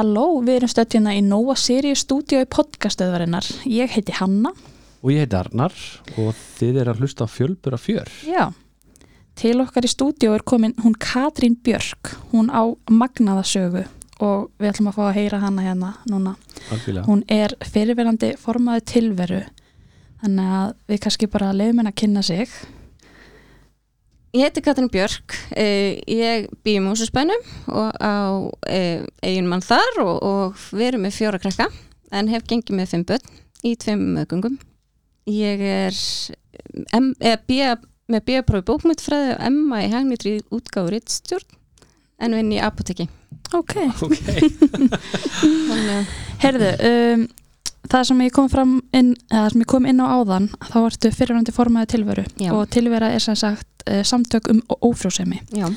Halló, við erum stöðjuna í Nova Sirius stúdíu í podcastöðvarinnar. Ég heiti Hanna. Og ég heiti Arnar og þið er að hlusta á fjölbura fjör. Já, til okkar í stúdíu er komin hún Katrín Björk. Hún á Magnaðasögu og við ætlum að fá að heyra hana hérna núna. Algjörlega. Hún er fyrirverandi formaði tilveru, þannig að við kannski bara leiðum henn að kynna sig. Ég heiti Katrin Björk, eh, ég bý í Músusbænum og á eh, eigin mann þar og, og við erum með fjóra krakka en hef gengið með fimm börn í tveim mögungum. Ég er eða, bía, með bíaprófi bókmyndfræði og emma í hagnitri útgáður rittstjórn en vinn í apoteki. Ok. Ok. Þannig að Herðu, um, það sem ég kom fram inn, eða það sem ég kom inn á áðan, þá ertu fyrirverandi formaði tilveru Já. og tilvera er sem sagt uh, samtök um ófrjósemi. já,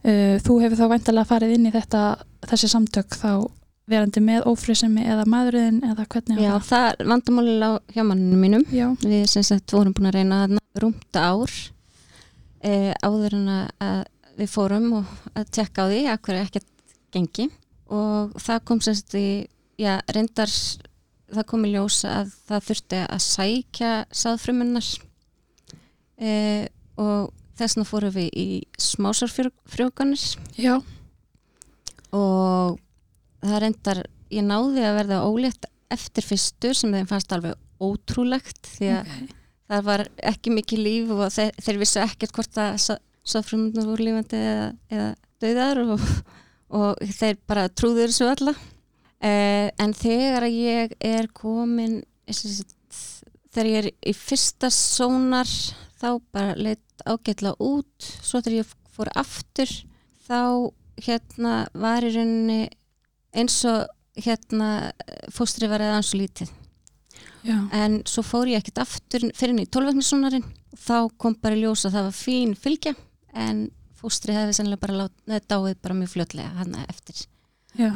Uh, þú hefur þá væntalega farið inn í þetta, þessi samtök þá verandi með ófrjósemi eða maðurinn eða hvernig já, var það er vandamálið á hjá manninu mínum. Já, Við sem sagt vorum búin að reyna rúmta ár e, áður en að- að við fórum og að tekka á því að hverju ekkert gengi og það kom sem sagt í, já, reyndar það kom í ljós að það þurfti að sækja sáðfrumunnar. E, og þessna fórum við í smásarfrjókanir já, og það reyndar, ég náði að verða ólétt eftir fyrstur sem þeim fannst alveg ótrúlegt því að ok. það var ekki mikið líf og þeir, þeir vissu ekkert hvort að sáfrumunar voru lífandi eða, eða döðar og, og þeir bara trúður þessu alla eh, en þegar ég er komin sagt, þegar ég er í fyrsta sónar þá bara leitt ágætla út. Svo þegar ég fór aftur þá hérna var í rauninni eins og hérna fóstri var eða ansvo lítið. Já, en svo fór ég ekkert aftur fyrir henni í tólvögnisónarinn þá kom bara í ljós að það var fín fylgja en fóstri hefði sennilega bara neð, dáið bara mjög fljótlega hann eftir já.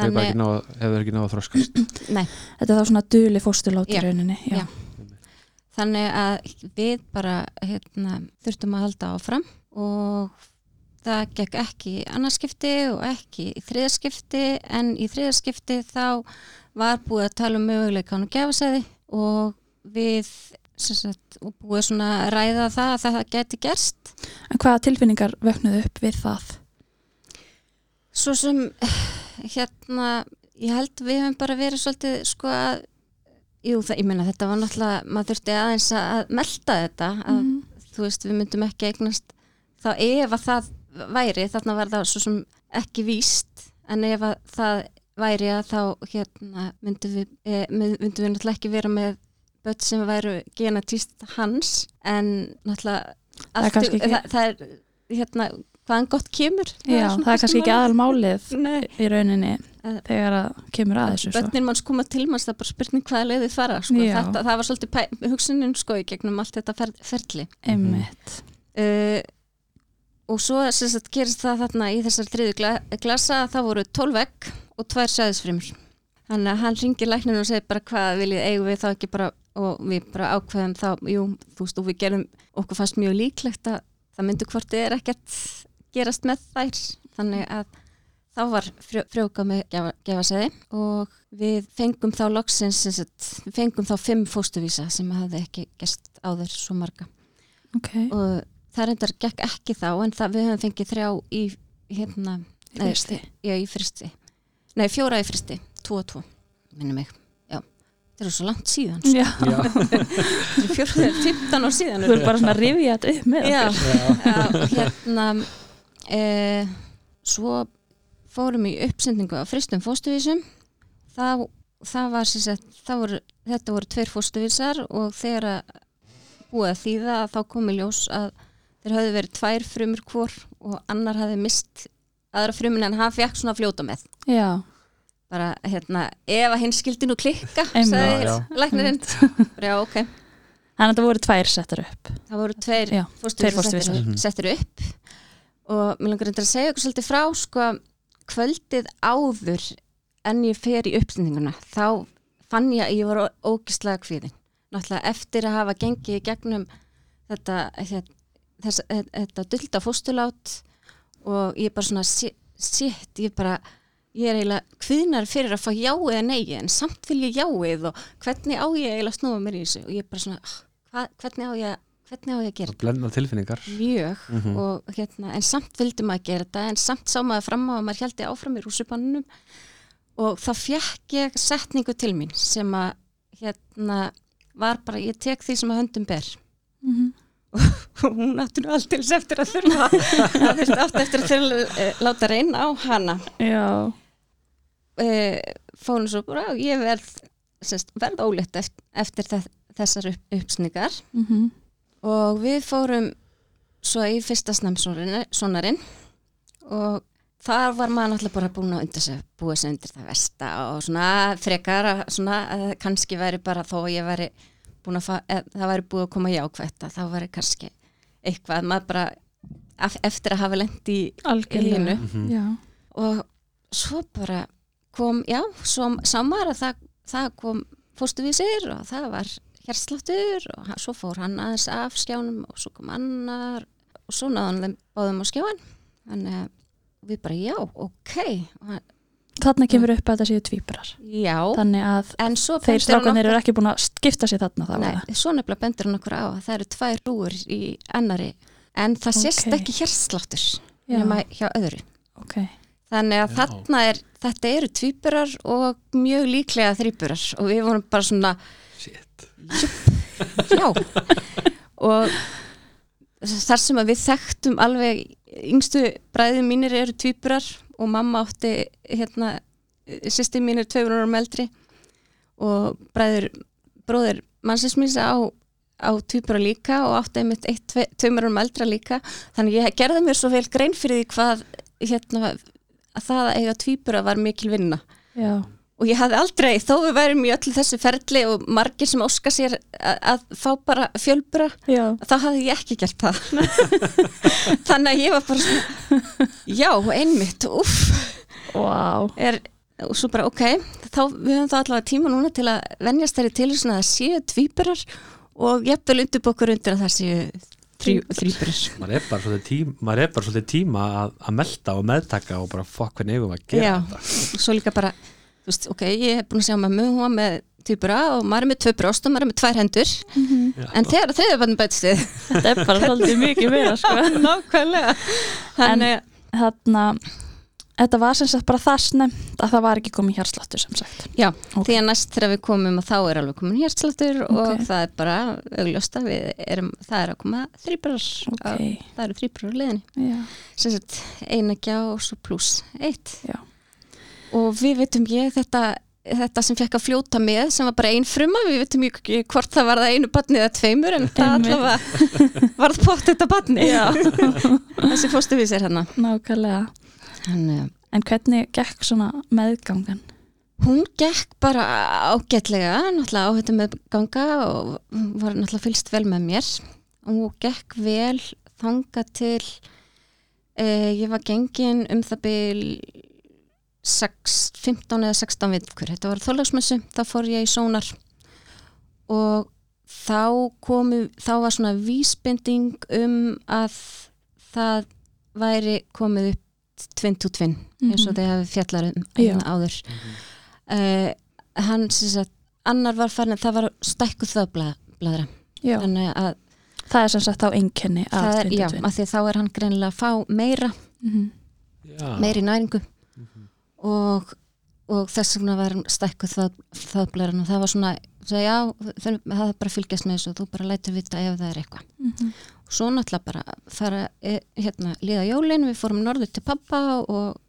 Hefur bara ekki náð- hefur ekki náða að þroskast. nei, Þetta er þá svona duli fósturlát í rauninni. Já. já. þannig að við bara hérna, þurftum að halda áfram og það gekk ekki í annarskipti og ekki í þriðaskipti en í þriðaskipti þá var búið að tala um möguleikann og gefasæði og við sem sagt, og búið svona að ræða það að það geti gerst En hvaða tilfinningar vöknuðu upp við það? Svo sem hérna, ég held við hefum bara verið svolítið sko að jú, það, ég meina þetta var náttúrulega maður þurfti aðeins að melta þetta að Mhm. þú veist, við myndum ekki eignast þá ef að það væri þarna var það svo sem ekki víst en ef að það væri að þá hérna myndum við, e, myndum við náttúrulega ekki vera með börn sem væru genatíst hans en náttúrulega Það allt- það, það er hérna hvaðan gott kemur Já, það er kannski ekki aðal málið Nei. í rauninni Eh, þegar að kemur að þessu svo. börnin manns koma til manns það er bara spurning hvaða leiði fara sko. Þetta, það var svolítið hugsunin sko í gegnum allt þetta fer, ferli Einmitt. uh, og svo sagt, gerist það þarna í þessar þriðu gla, glasa að það voru 12 egg og tvær sæðisfrimur þannig að hann ringir lækninu og segir bara hvað viljið eigum við þá ekki bara og við bara ákveðum þá, jú, þú veist og við gerum, okkur fannst mjög líklegt að það myndi hvort þið er ekkert gerast með þær. Þannig að þá var frjó, frjóka með gefa, gefa og við fengum þá loksins, við fengum þá fimm fóstuvísa sem hafði ekki gest áður svo marga. Ok, og það reyndar gekk ekki þá en það, við höfum fengið þrjá í hérna, Í frysti. já, í fristi nei, fjóra í fristi, tvo og tvo minnum mig, já það er svo langt síðan, já, Já. það er fjóra, 15 ár síðan. Þú er bara svona að rifja þetta upp með já, hérna e, svo fórum í uppsendingu á fristum fóstuvísum þá, það var sagt, það voru, þetta voru tveir fóstuvísar og þegar að búið að þýða að þá kom í ljós að þeir höfðu verið tvær frumur hvor og annar hafði mist aðra frumin en hann fekk svona að fljóta með. Já, bara hérna, ef að hinn skildi nú klikka sagði læknirinn. Já, ok, þannig að þetta voru tvær settar upp. það voru tveir tveir fósturvísar. settir, Mhm. settir upp og mér langar að segja ykkur svolítið frá sko, kvöldið áður en ég fer í uppsendinguna þá fann ég að ég var ógislega kvíðin. Náttúrulega eftir að hafa gengið gegnum þetta þetta, þess, þetta dulda fóstulát og ég bara svona shit, ég bara ég er eiginlega kviðnar fyrir að fá já eða nei en samt vil ég jáið og hvernig á ég eiginlega að snúa mér í þessu? Og ég er bara svona, ah, hva, hvernig á ég hvernig á ég að gera Það blenda tilfinningar. Mjög Mhm. og hérna, en samt vildi maður gera þetta en samt sá maður fram á að maður held áfram í rússupannunum og þá fekk ég setningu til mín sem að hérna var bara, ég tek því sem að höndum ber. Mhm. og hún átti nú allt til þess eftir að þurfa átti eftir að þurfa uh, láta reyna á hana. Já, uh, fórum svo bara, ég verð verð ólétt eftir, eftir þess, þessar upp, uppsningar mhm, og við fórum svo í fyrsta snamsonarinn og þar var maður náttúrulega bara búin að undir sig, búið sig undir það versta og svona frekar að svona, að kannski væri bara þó að ég væri búin að fa- eð, það væri búið að koma jákvætt að þá væri kannski eitthvað maður bara ef- eftir að hafa lent í algjörlega Hinu. Mhm. Já, og svo bara kom, já, svo sá maður að það, það kom fóstuvísir og það var hérsláttur og hann- svo fór hann aðeins af skjánum og svo kom annar og svo náðan þeim báðum á skjáin þannig að við bara, já, ok. Hann, þarna kemur upp að þetta séu tvíburar. Já, Þannig að en svo þeir strákanir eru ekki búin að skipta sér þarna þá Nei, svo nefnilega bendur hann okkur á að það eru tvær rúur í annari en það sést Ok. ekki hérsláttur nema hjá öðru. Ok, Þannig að Já. þarna er, þetta eru tvíburar og mjög líklega þrýburar og við vorum bara svona, Shit já, og þar sem að við þekktum alveg, yngstu bræðið mínir eru tvíburar og mamma átti, hérna, sýsti mínir tveimur árum eldri og bræður, bróðir mannsins á, á tvíbura líka og átti einmitt eitt, tve, tveimur árum eldra líka, þannig ég gerði mér svo vel grein fyrir því hvað, hérna, að það að eiga tvíbura var mikil vinna. Já, og ég hafði aldrei, þó við værum í öllu þessu ferli og margir sem óska sér að, að fá bara fjölbura já, þá hafði ég ekki gert það. Þannig að ég var bara svona já, einmitt, uff wow er, og svo bara ok þá, við höfum þá allavega tíma núna til að venjast þeirri til þess að séu tvíburar og jafnvel undirbokkur undir að það séu þríburar. Maður er bara svolítið tíma, maður er bara svolítið tíma að, að melda og meðtaka og bara fokk hvernig við að gera Já. þetta? og svo líka bara, veist, ok, ég hef búin að sjá mömmu, hún var með tvíbura og maður er með tvö brjóst og maður er með tvær hendur Já. en þegar þriðja barn bætst við Þetta er bara svolítið mikið meira sko. nákvæmlega þannig, Þarna, þetta var sem sagt bara það snemt að það var ekki komið hjarsláttur sem sagt já, Ok. því að næst þegar við komum og þá er alveg komin hjertsláttur og Ok. það er bara augljósta við erum, það er að koma þrýburar Ok, það eru þrýburar á liðinni já, sem sagt einægja og svo pluss eitt Já. Og við veitum ég þetta þetta sem fekk að fljóta með sem var bara ein fruma, við veitum ekki hvort það var það einu barni eða tveimur en það allavega var það pott þetta barni Já. þessi fóstuvísir hérna. Nákvæmlega. Þannig, En hvernig gekk svona meðgangan? hún gekk bara ágætlega náttúrulega á þetta með ganga og var náttúrulega fylgst vel með mér. Og hún gekk vel þanga til eh, ég var gengin um það byl 6, 15 eða 16 vikur, þetta var þólagsmessu þá fór ég í sónar og þá komu þá var svona vísbending um að það væri komið upp tvinn to tvinn eins og Mhm. þeir hafi fjallar um Já. hérna áður uh, hann sem sagt annar var farin að það var stækkuð þaðbladra Já, þannig að það er sem sagt á einkenni af það er, já, að því að þá er hann greinilega að fá meira Mhm. Já. meiri næringu. Og, og þess vegna var hann stækkuð það, þaðbladran og það var svona svo, já, það það er bara fylgjast með þessu og þú bara lætur vita ef það er eitthvað. Mhm. og svo náttúrulega bara fara eh, hérna, líða jólin, við fórum norður til pappa og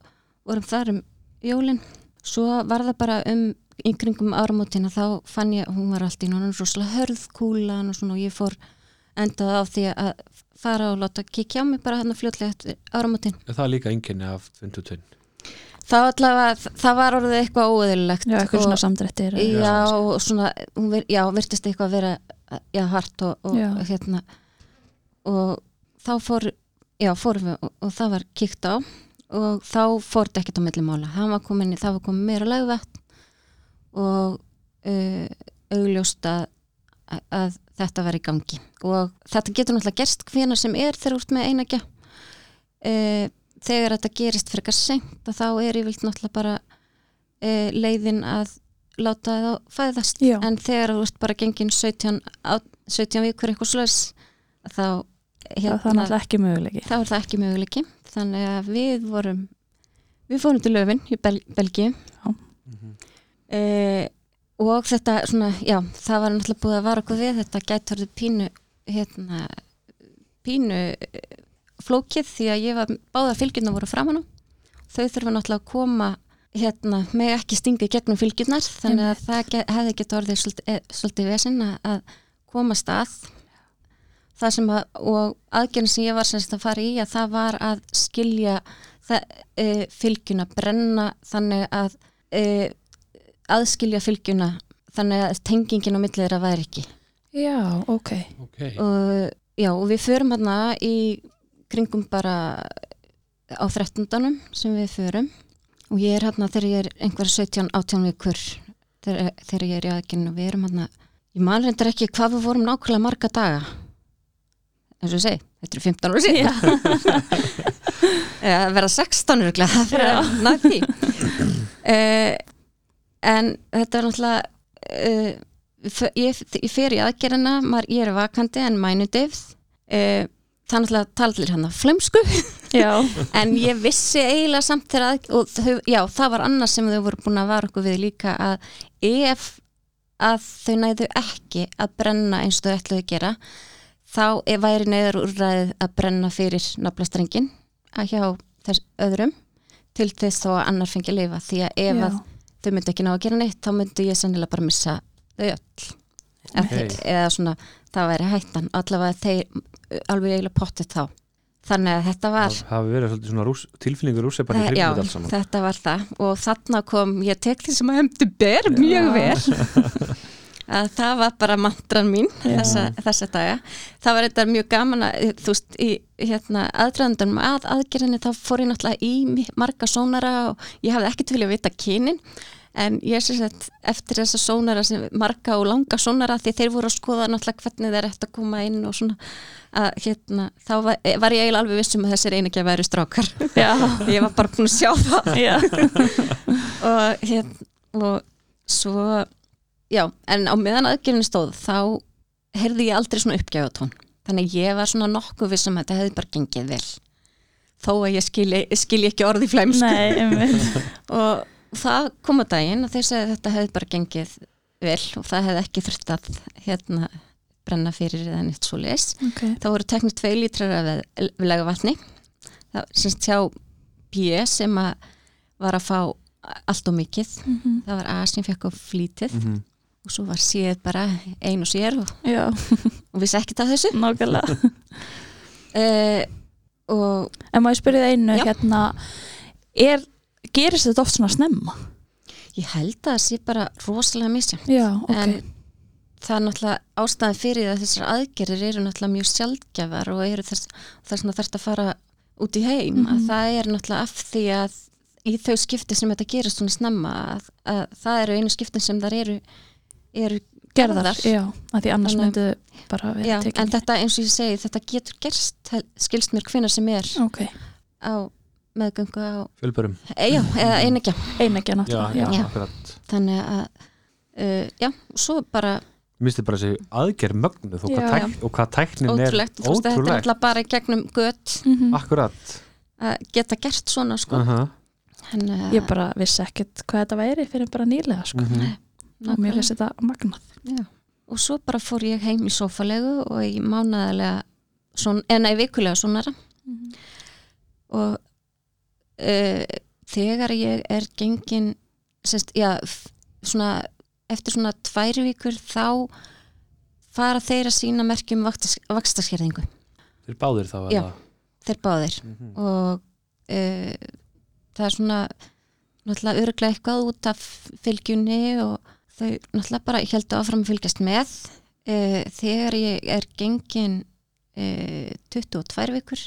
vorum þar um jólin. Svo var það bara um í kringum áramótina þá fann ég, hún var alltaf í náttúrulega rosalega hörðkúlan og svona og ég fór endað á því að fara og láta kíkja á mig bara hérna fljótlega áramótin. Er það líka enginni af 22 þá allavega, það var orðið eitthvað óeðilegt Já, eitthvað svona samdrættir eða- já, og svona, hún vir, já, virtist eitthvað að vera já, hart og, og Já. hérna. Og þá fór já, fórum við og, og það var kíkt á og þá fór þetta ekkert á milli mála. Hann var komin, í- það var komin meira lagvætt og uh, augljóst að, að, að þetta var í gangi. Og þetta getur náttúrulega gerst hvena sem er þegar ert með einægja uh, þegar þetta gerist frekar að þá er yfirleitt náttúrulega bara uh, leiðin að láta það fæðast. Já. en þegar þú ert bara gengin 17, á, 17 vikur eitthvað slös þá það er náttúrulega ekki mögulegi þá er það ekki möguleiki. Þannig að við vorum við fórum til löfin í Bel Belgíu. Mhm. eh, og þetta svona, já, það var náttúrulega búið að vara okkur við. Þetta gæti orðið pínu hérna, pínu flókið því að ég var báða fylgjurnar voru framan á. Þau þurfa náttúrulega að koma hérna, með ekki stinga í gegnum fylgjurnar þannig að það ge hefði gett orðið svolítið, eh, svolítið vesinn að- að koma stað. Það sem að og aðgerðin sem ég var semst að fara í að það var að skilja það, e, fylgjuna, brenna þannig að e, aðskilja fylgjuna þannig að tengingin á millið þeirra væri ekki. Já, ok. Ok, og, já, og við förum hérna í kringum bara á 13. sem við förum. Og ég er hérna þegar ég er einhver 17-18 vikur þegar, þegar ég er í aðgerðinu og við erum hérna. Ég man reyndar ekki hvað við vorum nákvæmlega marga daga. Eins og ég segi, þetta eru 15 ára síðan. Eða verða 16 örgulega fyrir að ná því. Uh, en þetta er náttúrulega uh, ég, ég fer í aðgerðina maður, ég er vakandi en mænu deyfð uh, það er náttúrulega talir hann að flemsku já, en ég vissi eiginlega samt þegar að, og þau, já, það var annars sem þau voru búin að vara okkur við líka að ef að þau næðu ekki að brenna eins og þau ætluðu að gera þá er væri neyðar úrræðið að brenna fyrir naflastrengin að hjá þess öðrum til þess þó að annar fengi að lifa því að ef já. að þau myndi ekki ná að gera neitt þá myndi ég sennilega bara missa þau öll Ok. okay. eða svona það væri hættan allavega þeir alveg eiginlega pottið þá. Þannig að þetta var það hafi verið svona rús, tilfinningur bara í þetta allt saman. þetta var það. Og þarna kom, ég tek því sem að hefndi ber mjög vel. Að það var bara mantran mín þessa, þessa daga. Það var þetta mjög gaman að þú veist, í hérna, aðdraðandunum að aðgerðinni þá fór ég náttúrulega í marga sónara og ég hafði ekkert vilja vita kynin en ég sé sett eftir þessa sónara sem marga og langa sónara því þeir voru að skoða náttúrulega hvernig þeir ætti að koma inn og svona að hérna, þá var, var ég eiginlega alveg vissum að þessir einegi að væri strákar. Ég var bara búin að sjá það. Og hérna og svo já, en á meðan aðgerðinu stóð þá heyrði ég aldrei svona uppgjáðatón þannig að ég var svona nokkuð vissum að þetta hefði bara gengið vel. Þó að ég skilji, skilji ekki orði flæmsku. Og það kom á daginn og þeir segja að þetta hefði bara gengið vel og það hefði ekki þurft að hérna brenna fyrir eða nýtt svo les ok, þá voru teknið tvei lítrar af viðlega vatni það semst hjá P sem að var að fá allt og mikið. Mhm. það var A sem fekk á flítið Mhm. og svo var séð bara ein og sér og, já, og vissi ekkert af þessu. Nákvæmlega. Uh, og en spyrja það einu Já. hérna er, gerist þetta oft svona snemma? ég held að það sé bara rosalega misja já, ok, en það er náttúrulega ástæði fyrir að þessar aðgerir eru náttúrulega mjög sjaldgjafar og eru þess, þess að að fara út í heim Mhm. að það er náttúrulega af því að í þau skipti sem þetta gerist svona snemma að, að það eru einu skiptin sem þar eru, eru gerðar, já, að því annars myndu bara vera Já, tekin en þetta eins og ég segi, þetta getur gerst skilst mér hvenær sem er ok, á meðgöngu á, fjölbörum. E, já, eða einegja einegja já, náttúrulega já, þannig að uh, já, svo bara misti bara þessi aðgerð mögnuð og hvað, tæk, og hvað tæknin ótrúlegt, er veist, þetta er ótrúlegt. alltaf bara í gegnum gött Mhm. akkurat. Að geta gert svona sko. Uh en, uh, ég bara vissi ekkert hvað þetta væri fyrir bara nýlega sko. -huh. og mér finnst þetta magnað. Já. og svo bara fór ég heim í sófalegu og í mánaðarlega son, en í vikulega svonara. Og uh, þegar ég er gengin sest, já, svona, eftir svona tværi vikur þá fara þeir að sína merkjum vakstaskerðingu þeir báðir þá Já. eða? þeir báðir Mhm. og uh, það er svona náttúrulega örglega eitthvað út af fylgjunni og þau náttúrulega bara heldur áfram að fylgjast með uh, þegar ég er gengin uh, 22 vikur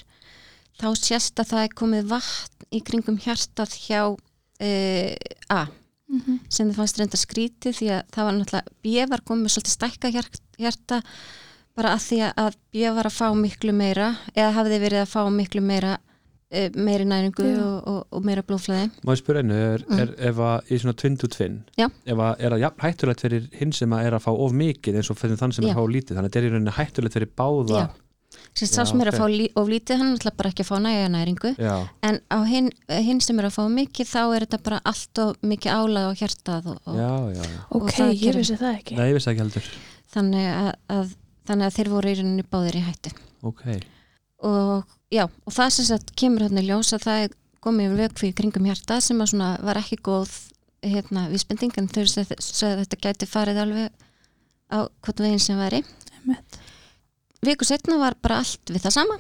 þá sést að það er komið vatn í kringum hjartað hjá uh, A sem þið fannst reynda skrítið því að það var náttúrulega B var komið með svolítið stækka hjarta, bara að því að B var að fá miklu meira eða hafði verið að fá miklu meira e, meiri næringu og, og, og meira blóðflæði Má ég spyrja einu, er, Mm. er ef að í svona twin to twin, Já. ef að er það jafn hættulegt fyrir hinn sem að er að fá of mikið eins og fyrir þann sem er Já. að fá lítið, þannig að þetta er í rauninni hættulegt fyrir báða Já. Sem sá sem er að fá lí, of lítið hann alltaf bara ekki að fá næja næringu. Já, en á hinn, hinn sem er að fá mikið þá er þetta bara allt og mikið álað á hjartað og, og já, já, já. ok, ég vissi það ekki. Nei, vissi ekki heldur. Þannig að, að þannig að þeir voru í rauninni báðir í hættu. Ok, og já, og það sem sagt kemur hérna í ljós að það er komið yfir vökvi í kringum hjarta sem að svona var ekki góð hérna vísbending en þau sögðu að þetta gæti farið alveg á hvort veginn sem væri. Einmitt. Viku setna var bara allt við það sama.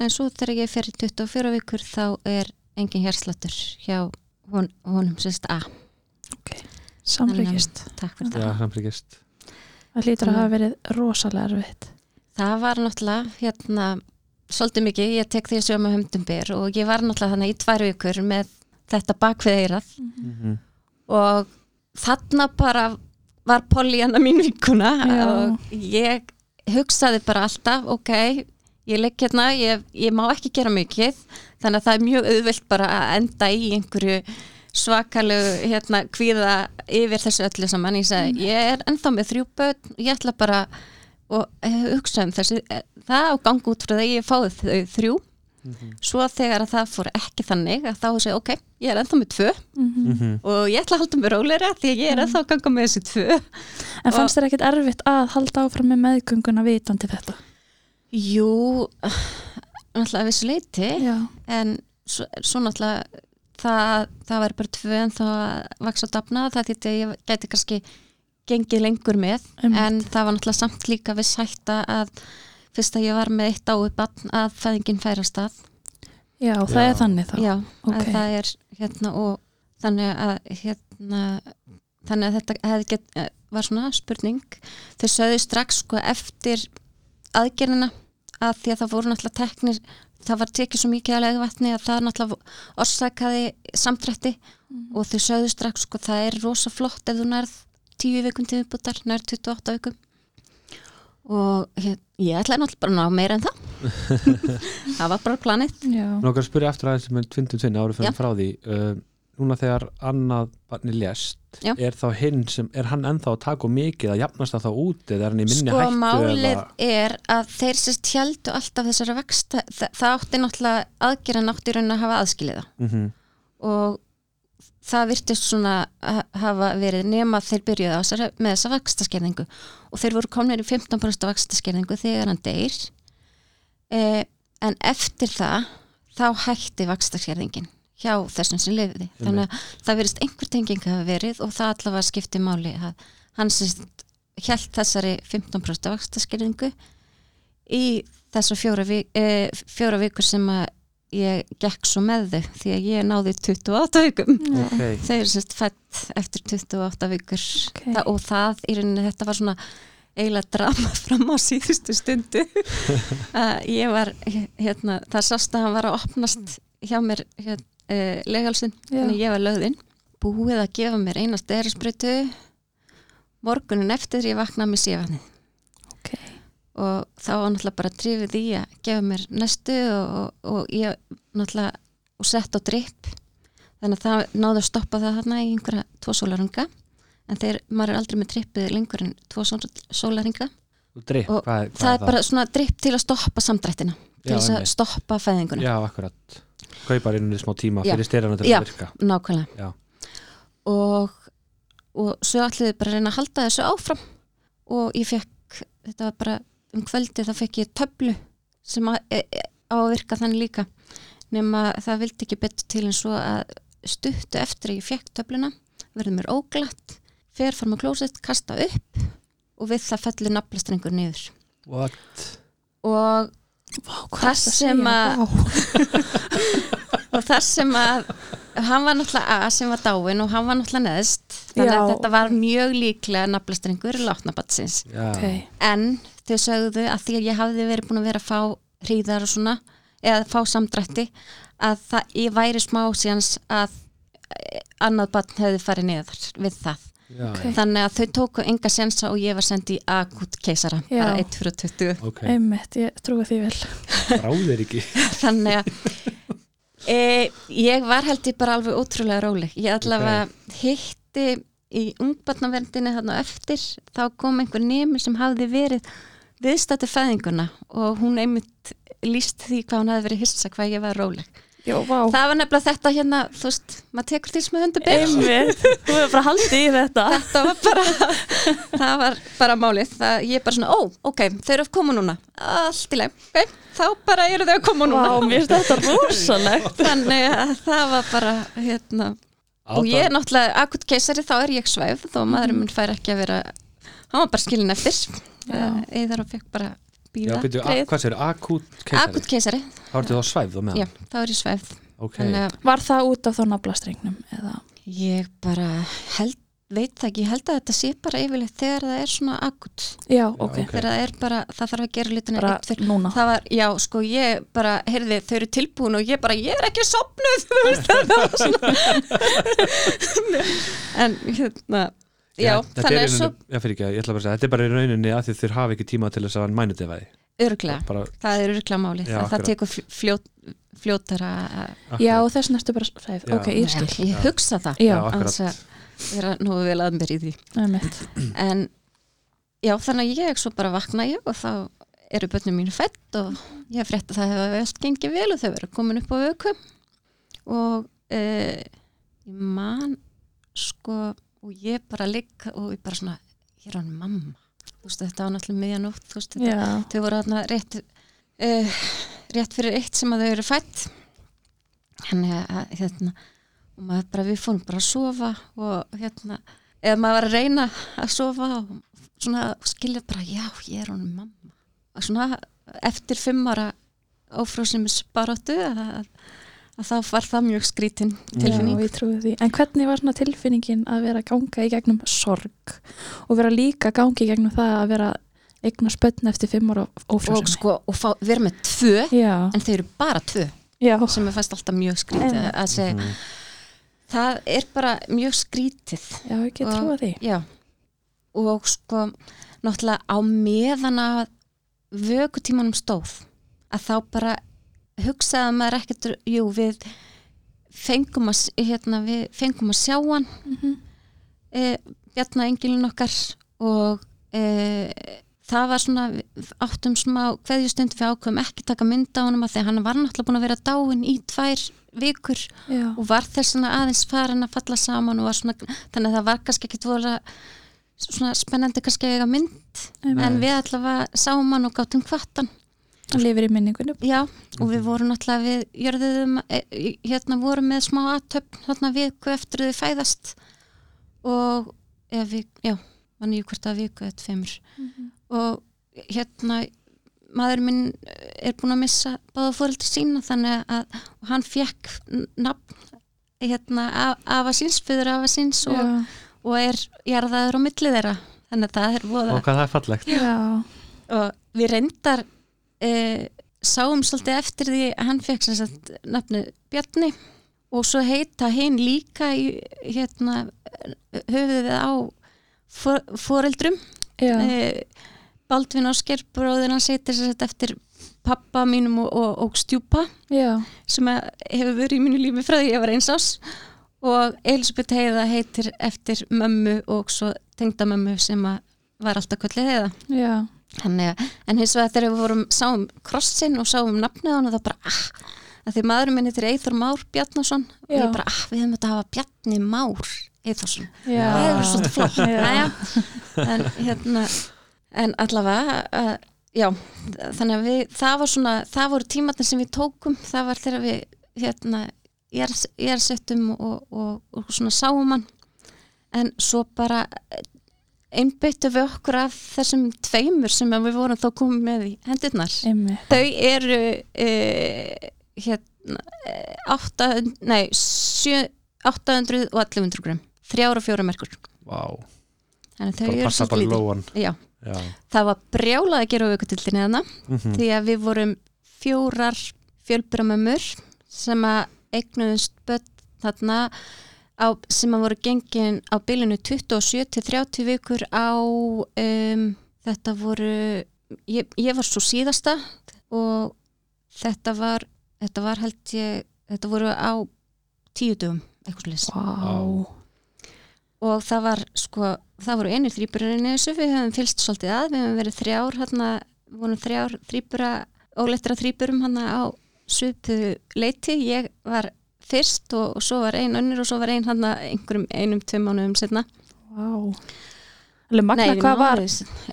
En svo þegar ég fer í 24 vikur þá er engin hjartsláttur hjá hon, honum sérst A. Samryggist takk fyrir já, það. samfrikist það hlýtur að hafa verið rosalega erfitt. Það var náttúrulega hérna svolítið mikið, ég tek því að sjóma höndum byr og ég var náttúrulega þannig í tvær vikur með þetta bakvið eirað mm -hmm. og þarna bara var Polly hann að mín vikuna Já. og ég hugsaði bara alltaf, ok ég legg hérna, ég, ég má ekki gera mikið þannig að það er mjög auðvilt bara að enda í einhverju svakalegu hérna kvíða yfir þessu öllu saman. Ég segi, ég er ennþá með þrjú börn ég ætla bara og eh, hugsa um þessu, eh, það á gang út frá því ég fáið þau þrjú svo þegar að það fór ekki þannig að þá segja, ok, ég er ennþá með tvö. Mhm. og ég ætla að halda mig róleira því að ég er ennþá að ganga með þessi tvö. En fannst þér ekkit erfitt að halda áfram með meðgönguna vitandi þetta? Jú, náttúrulega að vissu leiti já, en svo, svo náttúrulega það, það væri bara tvö en þá að vaksa og dafna það þýtti að ég gæti kannski gengið lengur með. Einmitt. en það var náttúrulega samt líka viss hætta að fyrst að ég var með eitt ái bann að fæðingin færa stað. Já, það Já. er þannig þá. Já, ok. að það er hérna og þannig að hérna þannig að þetta hefði get, eh, var svona spurning. Þau sögðu strax sko eftir aðgerðina að því að það voru náttúrulega teknir það var tekið svo mikið að legvatni að það náttúrulega orsakaði samtrætti og þau sögðu strax sko það er rosa flott ef þú nærð 10 vikum til viðbútar, nærð 28 vikum og hér, ég ætlaði náttúrulega bara að ná meira en það. Það var bara planið. Að spyrja aftur aðeins með twin to twin árið fyrir frá því. Uh, Núna þegar annað barni lést Já. er þá hinn sem, er hann ennþá að taka mikið að jafnast það þá út eða er hann í minni sko hættu málið eða er að þeir sérst heldu alltaf þessara vexta það, það átti náttúrulega aðgerðan átti í raunin að hafa aðskiliða mm og það virtist svona hafa verið nema þeir byrjuði á þessari, með þessa vakstaskerðingu og þeir voru komnir í 15% vakstaskerðingu þegar hann deyr. Eh, en eftir það þá hætti vakstaskerðingin hjá þessum sem lifiði þannig að það verist einhver tenging hafa verið og það allavega skipti máli hann sérst held þessari 15% vakstaskerðingu í þessar fjóra, vik, eh, fjóra vikur sem að ég gekk svo með þau því að ég náði 28 vikum. Okay. þau eru sérst fætt eftir 28 vikur. Ok. Þa, og það í rauninni þetta var svona eiginlega drama fram á síðustu stundu. Ég var hérna, það sást að hann var að opnast hjá mér hérna, uh, legalsinn, þannig ég var lögðinn búið að gefa mér eina sterisbreytu morgunin eftir ég vaknaði með síðan ok, og þá var náttúrulega bara drifið í að gefa mér næstu og, og, og ég náttúrulega og sett á drip. Þannig að það náðu að stoppa það þarna í einhverja tvo sólarunga en þeir, maður er aldrei með drippið lengur en tvo sólaringa Drip, Og hvað, hvað það er bara svona dripp til að stoppa samdrættina til Já, þess að stoppa fæðinguna. Já, akkurat. Kaupar inn í smá tíma Já. fyrir styrjana til Já. að virka. nákvæmlega. Já. og, og svo ætliði bara að reyna að halda þessu áfram. Og ég fekk þetta var bara um kvöldi þá fekk ég töflu sem að, e, e, á að virka þannig líka. Nema það vildi ekki betur til en svo að stuttu eftir að ég fekk töfluna verður mér óglatt fer fram á klósett, kasta upp og við það fellur naflastrengur niður. What? og Vá, hvað Það að sem að- og það sem að hann var náttúrulega A sem var dáin og hann var náttúrulega neðst. Þannig Já. að þetta var mjög líklega naflastrengur látnabatsins Já, ok, en þau sögðu að því að ég hafði verið búin að vera að fá hríðar og svona eða fá samdrætti að það, ég væri smá síðans að eh, annað barn hefði farið niður við það. Já, Ok. já. þannig að þau tóku enga sensa og ég var sendið í akut keisara Já. bara 1 fyrir 20 ok, einmitt, ég trúi því vel. Ráðir ekki. Þannig að e, ég var held ég bara alveg ótrúlega róleg. Ég allavega hitti í ungbarnaverndinni þarna eftir þá kom einhver nemi sem hafði verið viðstættu fæðinguna og hún einmitt líst því hvað hún hafði verið hissa hvað ég var róleg. Vá. það var nefnilega þetta hérna þú veist, maður tekur er hundur ber Einmitt, þú hefur bara haldið í þetta. þetta var bara það var bara málið, það, ég er bara svona ó, ok, þau eru að koma núna. Allt í leið, ok, þá bara eru þau að koma Vá, núna mér finnst þetta rosalegt. þannig að það var bara hérna, og ég er náttúrulega akut keisari, þá er ég svæf þó maðurinn minn fær ekki að vera hann var bara skilin eftir. Eða og fekk bara Já, býða byrju, a- hvað sér, akút keisari? Akut keisari, þá ertu þá svæfð og með já, þá er ég svæf. Ok, þannig að Var það út af þá naflastrengnum? Eða? ég bara held veit það ekki, ég held að þetta sé bara yfirleitt þegar það er svona akut Já, ok. ok. þegar það er bara, það þarf að gera litina Bara eitt fyrir núna. það var, já, sko, ég bara heyrði, þau eru tilbúin og ég bara, ég er ekki sopnuð þú veist, það var svona en hérna já, þetta þannig er að svo já, fyrir ekki, ég ætla bara að segja, þetta er bara í rauninni að því þeir hafa ekki tíma til þess að mænudefaði örglega, bara, það er örglega máli Já, það, það tekur fl- fljót, fljótara að- Já, þess næstu bara. Já. Ok, ég hugsa það Já, Já, akkurat. Vera nú vel að mér í því. En já, þannig að ég svo bara vakna ég og þá eru börnum mínu fætt og ég hef frétt að það hefur allt gengið vel og þau verður komin upp á vöku. Og e, ég man sko og ég bara ligg og ég bara svona ég er hann mamma. Veist þetta var náttúrulega miðjanótt þau voru þarna rétt uh, rétt fyrir eitt sem að þau eru fætt þannig að hérna og maður bara, við fórum bara að sofa og hérna, eða maður var að reyna að sofa og svona skilja bara, já, ég er honum mamma og svona eftir fimm ára ófrúsimis baróttu að, að, að þá var það mjög skrítin tilfinning Já, ég trúi því. En hvernig var svona tilfinningin að vera að ganga í gegnum sorg og vera líka að ganga í gegnum það að vera eignar spötn eftir fimm ára og ófrjósemi? sko, og fá, vera með tvö Já, en þau eru bara tvö já, sem er fast alltaf mjög skrítið að segja Mhm. Það er bara mjög skrítið. Já, get Og- trúa því. já. Og sko náttúrulega á meðan að vökutímanum stóð að þá bara hugsaði maður ekkert jú við fengum að, hérna, við fengum að sjá hann Mm e, bjarna engilin okkar og e, það var svona áttum smá hverjustund við ákveðum ekki taka mynd á honum að því hann var náttúrulega búin að vera dáin í tvær vikur Já, og var þess aðeins farin að falla saman svona, þannig að það var kannski ekki voru svona spennandi kannski eiga mynd Einmitt. en við allavega sáum hann og gáttum kvartan hann lifir í minningunum. já, og við vorum náttúrulega við jörðuðum, e, hérna vorum með smá aðtöfn hérna viku eftir þau fæðast og eða við, já, mann í hvort að viku eftir femur og hérna maður minn er búin að missa báða fóreldur sína þannig að og hann fekk nafn hérna af- afa síns, fyrir afa síns og, og er jarðaður á milli þeirra. Þannig að það er voða og hvað það er fallegt. Já, og við reyndar e, sáum svolítið eftir því að hann fekk sagt nafnu Bjarni og svo heita hinn líka í hérna höfuðið á for, foreldrum. Já, e, Baldvin Ásker bróðir hans heitir sem sagt eftir pappa mínum og, og, og stjúpa já, sem hefur verið í mínu lífi frá því ég var eins ás og Elisabeth Heiða heitir eftir mömmu og svo tengdamömmu sem var alltaf kvöldið heiða. Þannig en hins vegar þegar við vorum sáum krossin og sáum nafnið hann og það bara, ah, að því maðurinn minn heitir Eithor Már Bjarnason og Já. ég bara, ah, við höfum þetta að hafa Bjarni Már Eithorsson, það er svolítið flott. En hérna en allavega uh, já, þannig að við, það var svona það voru tímatinn sem við tókum það var þegar við hérna ég er settum og, og, og svona sáum hann. En svo bara einbyttu við okkur af þessum tveimur sem við vorum þá komið með í hendurnar. Einmitt. þau eru e, hérna e, 8, nei, 7, 800 og 1100 gram þrjára og fjóra merkur. Vá, þannig að þau eru passa bara svolítið lítið. lóan Já, það var brjálað að gera á aukutildinni þarna Mhm. því að við vorum fjórar fjölbramömmur sem að eignuðust börn þarna á, sem að voru gengin á bylunu 27 til 30 vikur á um, þetta voru ég, ég var svo síðasta og þetta var þetta var held ég þetta voru á tíu dögum Vá. og það var sko, það voru einir þrýburinn í þessu, við höfum fylst svolítið að. Við höfum verið þrjár hérna, við vorum þrjár þrýbura, óleittra þrýburum hérna á svipu leiti. Ég var fyrst og, og svo var ein önnur og svo var ein hérna einhverjum einum tveim mánuðum setna. Alveg magna Nei, hvað var,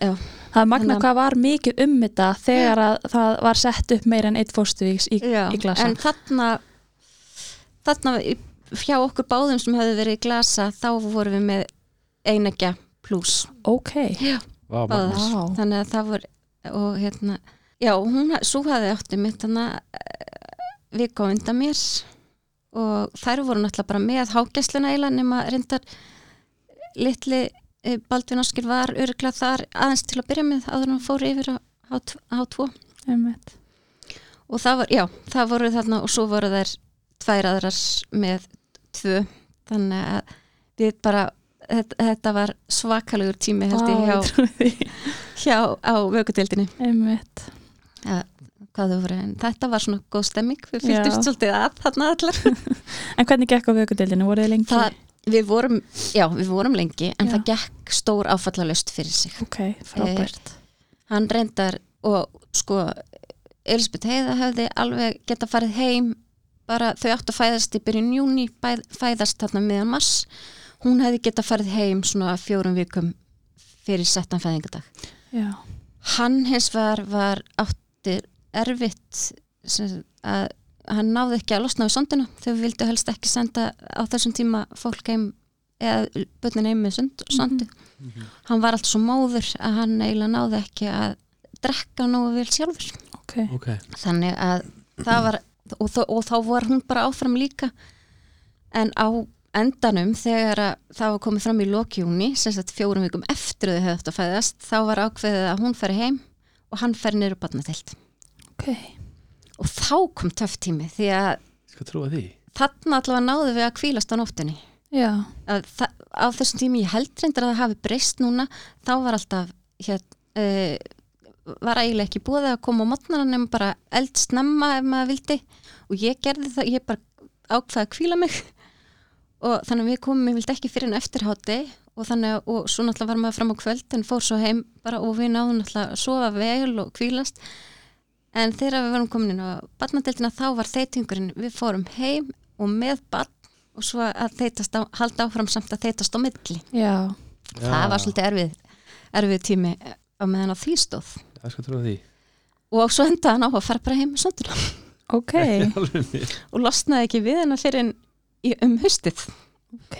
já, það er magna hvað var mikið um þetta þegar að það var sett upp meira en eitt fórstuvíks í, í glasa. en þarna þarna hjá okkur báðum sem höfðu verið í glasa þá vorum við með einegja pluss Ok. Vá, báðar, Magnús. Vá. þannig að það voru og hérna, já, hún, svo hafði átti mitt þannig vika á undan mér og þær voru náttúrulega bara með hágæsluna eila nema reyndar litli eh, Baldvin Áskil var örgla þar aðeins til að byrja með áður hann fór yfir á H2 Einmitt. og það var, já, það voru þarna og svo voru þær tvær aðrar með tvö þannig að við bara þetta, þetta var svakalegur tími held ég hjá, hjá á vökudeildinni Einmitt. ja, þetta var svona góð stemming, við fylgdumst svolítið að þarna allar En hvernig gekk á vökudeildinu? Voruð þið lengi? það, við vorum, já, við vorum lengi en Já. það gekk stór áfallalöst fyrir sig Ok, frábært. hann reyndar og sko Elisabeth Heiða hefði alveg geta farið heim bara þau áttu að fæðast í byrjun júni fæðast þarna meðan mass hún hefði geta farið heim svona fjórum vikum fyrir settan fæðingadag Já. hann hins var, var áttir erfitt að hann náði ekki að losna við sondina þau vildu helst ekki senda á þessum tíma fólk heim eða börnin heim með sund, sondu hann var allt svo móður að hann eiginlega náði ekki að drekka nógu vel sjálfur. Ok. Ok, þannig að það var og, þó, og þá var hún bara áfram líka. En á endanum þegar að það var komið fram í lokjúni sem sagt fjórum vikum eftir þau hefði eftir að fæðast þá var ákveðið að hún færi heim og hann færi niður barnatild Ok. og þá kom töff tími því að skal trúa því. þarna allavega náðu við að kvílast á nóttinni Já. að það, á þessum tími ég held reyndar að það hafi breyst núna þá var alltaf hér, uh, var eiginlega ekki búið að koma á mótnana nema bara eld snemma ef maður vildi. Og ég gerði það, ég bara ákvaði að kvíla mig og þannig að við komum, vildi ekki fyrir en eftirhátti og þannig að, og svo náttúrulega var maður fram á kvöld en fór svo heim bara og við náðum náttúrulega að sofa vel og kvílast en þegar við varum komin inn á barnadeildina þá var þeitingurinn, við fórum heim og með barn og svo að þeitast á, halda áfram samt að þeitast á milli. Já. Það var svolítið erfið, erfið tími á meðan á því stóð. Því Og svo endaði hann á að fara bara heim með sonduna Ok. Og losnaði ekki við hennar fyrir en um haustið. Ok.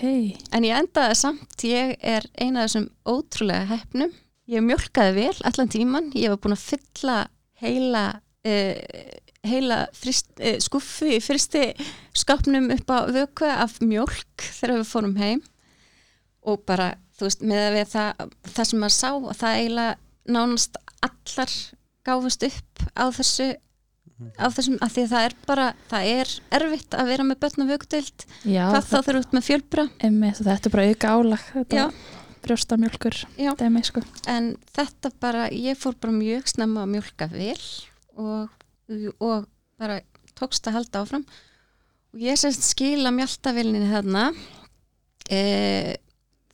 En ég endaði samt, ég er eina af þessum ótrúlega hefnum. Ég mjölkaði vel allan tíman, ég var búin að fylla heila, uh, heila frist, uh, skuffu í fyrsti skapnum upp á vöku af mjölk þegar við fórum heim og bara, þú veist, með það, það sem maður sá, það eiginlega nánast allar gáfust upp á þessu á þessum, af því að það er bara það er erfitt að vera með börn og Já. hvað þá þurfa út með fjölbra Einmitt, þetta er bara auka álag. Brjóstamjölkur. Dæmi, sko. en þetta bara, ég fór bara mjög snemma að mjölka vel og, og bara tókst að halda áfram og ég semst skila mjöltavillinni þarna e,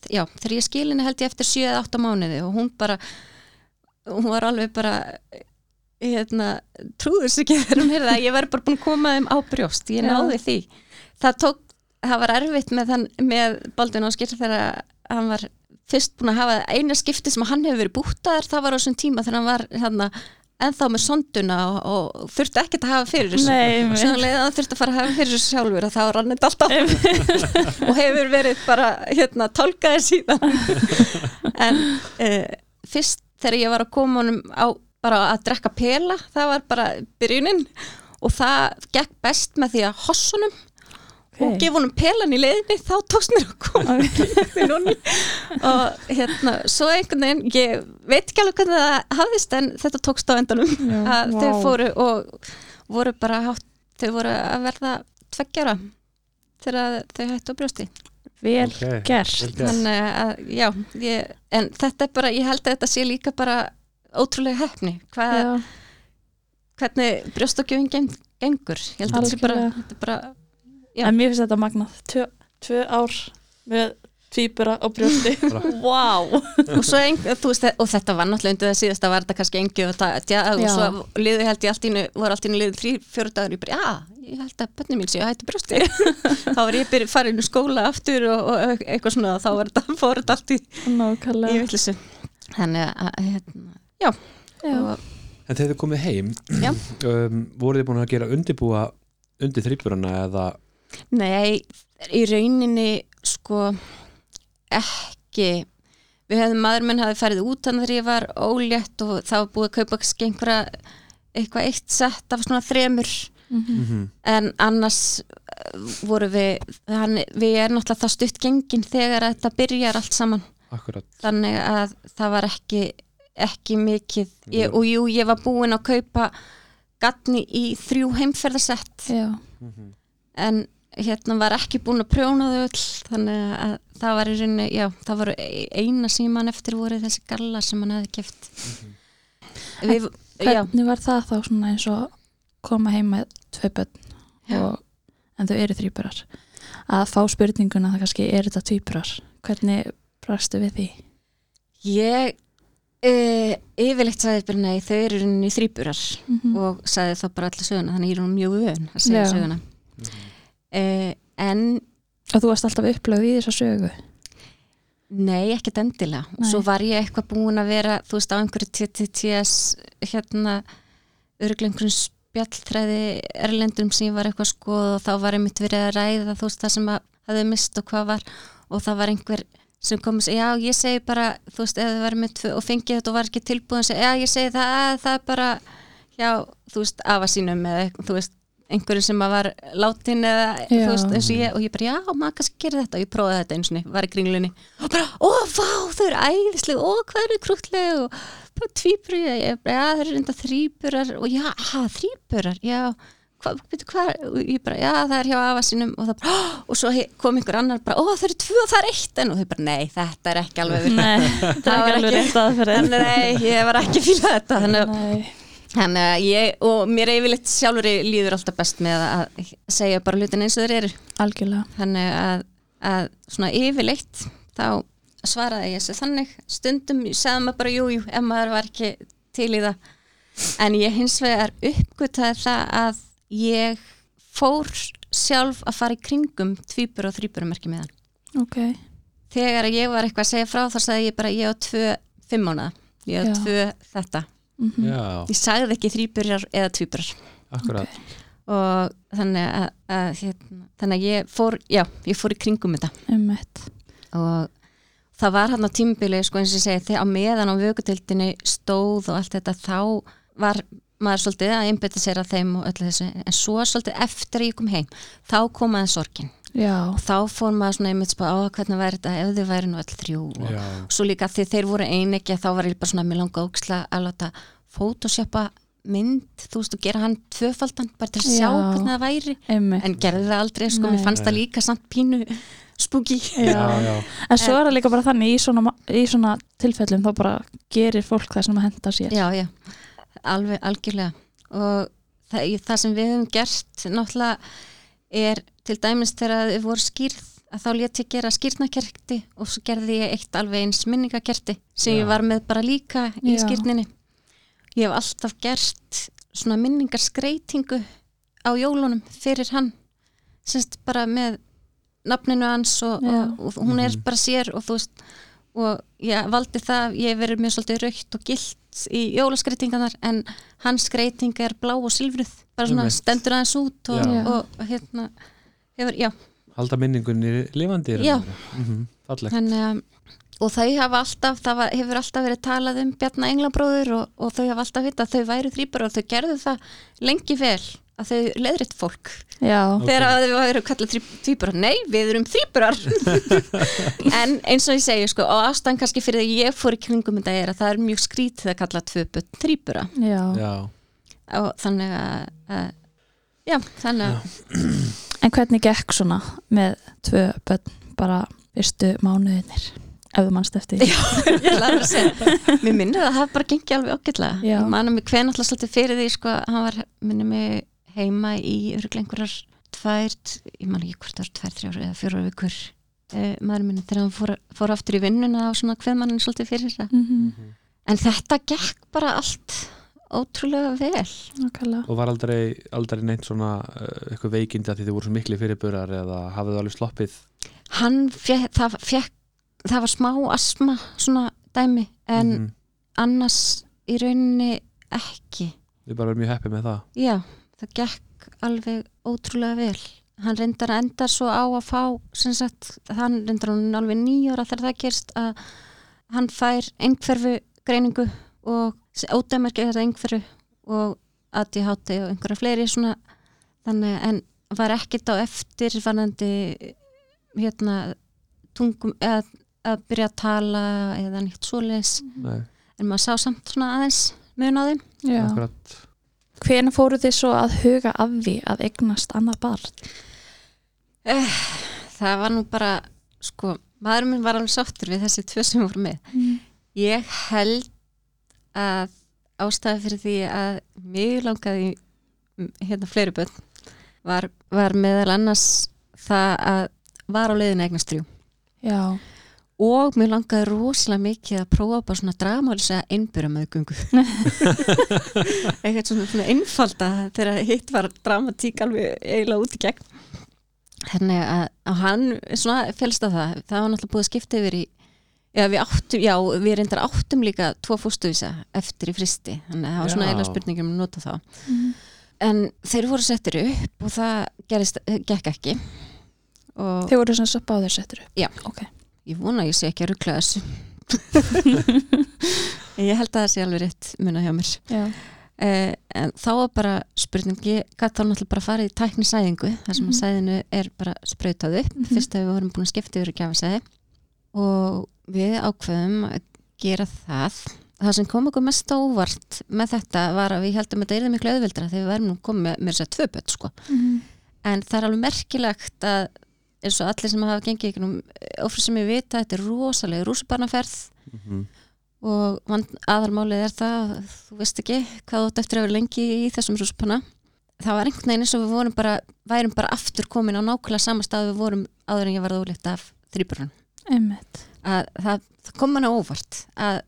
já, þegar ég skilinni held ég eftir 7-8 mánuði og hún bara hún var alveg bara hérna, trúður sér ekki þegar heyrði að ég var bara búin að koma þeim á brjóst ég náði því. Það tók, það var erfitt með, þann, með Baldvin Áskir þegar hann var fyrst búin að hafa eina skipti sem hann hefur verið bútaðar, það var á þessum tíma þegar hann var hérna, ennþá með sonduna og, og þurfti ekkert að hafa fyrir þessu. Leið að hann þurfti að fara að hafa fyrir þessu sjálfur að það var hann alltaf. Og hefur verið bara hérna, tálkaði síðan. En uh, fyrst þegar ég var að koma honum á bara að drekka pela, það var bara byrjunin og það gekk best með því að hossa honum og gefa honum pelan í leiðinni þá tókst mér að koma okay. og hérna svo einhvern veginn, ég veit ekki alveg hvernig það hafðist en þetta tókst á endanum Já, að vá. þau fóru og voru bara hátt, þau voru að verða tveggjara þegar þau hættu á brjósti Vel Ok, gert. vel gert. Þannig að, já, ég, en þetta er bara, ég held að þetta sé líka bara ótrúlega hefni, hvað, Já. hvernig brjóstakjöfin gengur? Ég held að þetta sé bara, þetta er bara Já. En mér finnst þetta magnað. Tvö, tvö ár með tvíbura á brjósti. Vá. Og, svo ein, þú veist, og þetta var náttúrulega undir það síðast að var þetta kannski engi og, það, ja, og svo liði held ég allt ínu voru allt ínu liðið þrý, fjóru dagur ég bara, já, ég held að bönni mín séu að hætti brjósti. Þá var ég byrja farin í skóla aftur og, og eitthvað svona þá var þetta, fór þetta allt í, í villisu þannig að, hérna, já, Já. En þegar þið komið heim um, voruð þið búin að gera undibúa undir þrýburana eða? Nei í rauninni sko ekki. Við hefðum maður minn hafi farið út þannig þegar ég var ólétt og það var búið að kaupa kannski einhverja eitthvað eitt sett af svona þremur. Mhm. mm en annars eh, voru við hann, við erum náttúrulega það stutt gengin þegar þetta byrjar allt saman. Akkurat. Þannig að það var ekki ekki mikið. Ég, og jú, ég var búin að kaupa gatni í þrjú heimferðasett Já, en hérna var ekki búin að prjóna þau öll þannig að það var í rauninni já, það voru e- eina síman eftir voru þessi gallar sem hann hefði keft við, já, hvernig var það þá svona eins og koma heim með tvö börn Já. og, en þau eru þrýburar að fá spurninguna það kannski er þetta tvíburar? Hvernig brastu við því? ég e, yfirleitt sagði bara nei, þau eru í þrýburar Mm og sagði þá bara allir söguna þannig ég er hún mjög vön að segja Já. söguna. Uh, en Og þú varst alltaf upplöð í þessa sögu? Nei, ekkert endilega. Nei. svo var ég eitthvað búin að vera þú veist á einhverju TTTS hérna örgulega einhverjum spjalltræði erlendum sem ég var eitthvað skoð og þá var einmitt verið að ræða þú veist það sem að hafði mist og hvað var. Og það var einhver sem kom og segi, já ég segi bara þú veist, ef þið varum með tvö og fengið þetta og var ekki tilbúin segi, já ég segi það, að, það er bara já, þú veist, afa sínum eða þú veist, einhverju sem var látin eða, Já. þú veist, eins og ég og ég bara, já, maður kannski gerir þetta. Og ég prófaði þetta eins og niður, var í kringlunni. Og bara, ó, vá, þau eru æðisleg ó, hvað eru krútleg og bara, já, þau eru enda þrýburar og já, þrýburar, já hvað, veitu hvað, og ég bara, já, það er hjá afa sínum og það bara, "Ó", og svo kom einhver annar bara, ó, það eru tvö og það er eitt en og þau bara, nei, þetta er ekki alveg virka Nei, það er ekki alveg rétt aðferðin Nei, ég var ekki fíla þetta. Þannig að ég, og mér yfirleitt sjálfur líður alltaf best með að segja bara hlutin eins og þeir eru. algjörlega. Þannig að, að svona yfirleitt þá svaraði ég þessu þannig. Stundum segði maður bara jú, jú, ef maður var ekki til í það. En ég hins vegar uppgötaði það að ég fór sjálf að fara í kringum tvíbur og þrýburumerki með hann. Ok, Þegar ég var eitthvað að segja frá þá sagði ég bara ég á tvö fimm mánuða. Ég á Já. tvö þetta. mhm, já, Ég sagði ekki þrýburar eða tvíburar. akkurat og þannig að, að hérna, þannig að ég fór já, ég fór í kringum þetta ummitt og það var hann á tímabili sko eins og ég segi, þegar á meðan á vökutildinni stóð og allt þetta þá var maður svolítið að einbytta sér að þeim og öllu þessu, en svo svolítið eftir að ég kom heim, þá kom aðeins sorgin. Já, og þá fór maður svona einmitt spá, á hvernig væri þetta ef þau væri nú öll þrjú? Og já, svo líka því þeir voru einegi þá var ég bara svona, mér langa óksla að láta photoshopa mynd, þú veist, og gera hann tvöfaldan bara til að sjá Já. hvernig það væri. Ummitt en gerði það aldrei, sko, Nei. mér fannst það líka samt pínu spooky. Já, já, En svo er það líka bara þannig í svona, í svona tilfellum þá bara gerir fólk það sem að henda sér. Já, já, alveg algjörlega og það, það sem við höfum gert náttúrulega er til dæmis þegar við voru skýrð að þá létt ég gera skýrnakerti og svo gerði ég eitt alveg eins minningakerti sem Já. ég var með bara líka í Já. skýrninni ég hef alltaf gert svona minningarskreitingu á jólunum fyrir hann semst bara með nafninu hans og, og, og hún er Mhm. bara sér og þú veist og ég valdi það, ég hef verið mjög svolítið raukt og gilt í jólaskreitingarnar en hans skreiting er blá og silfruð bara svona Einmitt. stendur aðeins út og, Já. og, hérna hefur, já, halda minningunni lifandi Já. Mhm, fallegt þannig að og þau hafa alltaf, það var, hefur alltaf verið talað um Bjarnar Englabróður og, og þau hafa alltaf vita að þau væru þrýpar og þau gerðu það lengi vel að þau leðritt fólk. Já, þegar að þau væru kallað þrýpar nei, við erum þrýparar en eins og ég segi sko og ástæðan kannski fyrir því að ég fór í kringum þetta er að það er mjög skrítið að kalla tvö börn þrýpara já. já, og þannig að, að já, þannig að En hvernig gekk svona með tvö börn bara fyrstu mánuðinir ef þú mannst eftir? Segja. Mér minnir að það hafi bara gengið alveg Já. ég man að mér hven alltaf svolítið fyrir því sko, hann var, minnir mig heima í örgulega einhverjar tvær, ég man ekki hvort það er tvær, þrjár eða fjórar vikur. Uh, maður minni þegar hann fór, fór aftur í vinnuna og svona hveð mannin svolítið fyrir það. Mhm. en þetta gekk bara allt ótrúlega vel. Nákvæmlega. Og var aldrei, aldrei neitt svona uh, eitthvað veikindi að því þið voru svo mikli fyrirburar eða hafið þið alveg sloppið? Hann fekk, það, fekk, það var smá asma svona dæmi en Mhm. annars í rauninni ekki. Við bara verðum mjög heppið með það? Já, það gekk alveg ótrúlega vel. Hann reyndar að enda svo á að fá sem sagt, hann reyndar hann alveg nýjóra þegar það gerst að hann fær einhverfu greiningu og ódæmerki þetta einhverfu og ADHD og einhverja fleiri svona. Þannig en var ekkert á eftir fannandi hérna tungum eða að byrja að tala eða nýtt svoleiðis. Nei, en maður sá samt svona aðeins mun á þeim. Já. akkurat Hvena fóru þið svo að huga af því að eignast annað barn? Eh, það var nú bara sko, maður minn var alveg sáttur við þessi tvö sem voru með Mm. ég held að ástæða fyrir því að mjög langaði hérna fleiri bönn var, var meðal annars það að var á leiðinu eignast þrjú Já. Og mér langaði rosalega mikið að prófa bara svona dramális að innbyrja með gungu eitthvað svona, svona einfalda þegar hitt var dramatík alveg eiginlega út í gegn þannig að, að hann svona félst að það, það var náttúrulega búið að skipta yfir í Já, við áttum, já, við reyndar áttum líka tvo fóstuvísa eftir í fristi þannig að það var svona eiginlega spurningum að nota þá Mm. en þeir voru settir upp og það gerist, gekk ekki og Þið voru sem svo báður settur upp? Já. Ok. Ég vona að ég sé ekki að ruggla þessu ég held að það sé alveg rétt muna hjá mér eh, en þá var bara spurning ég gæti þá náttúrulega bara farið í tæknisæðingu þar sem Mhm. að sæðinu er bara sprautað upp Mhm. fyrst að við vorum búin að skipta yfir í gjafasæði og við ákveðum að gera það það sem kom okkur mest á óvart með þetta var að við heldum að þetta er miklu auðveldra þegar við værum nú komið með, þess að tvö börn sko. Mm. en það er alveg merkilegt að eins og allir sem hafa gengið ykkur ofri sem ég vita, þetta er rosalega rúsubarnaferð Mhm. og vand, aðalmálið er það þú veist ekki hvað þú eftir að vera lengi í þessum rúspanna það var einhvern veginn eins og við vorum bara værum bara aftur komin á nákvæmlega sama stað við vorum áður en ég varð ólíkt af Einmitt. að það, það kom manna óvart að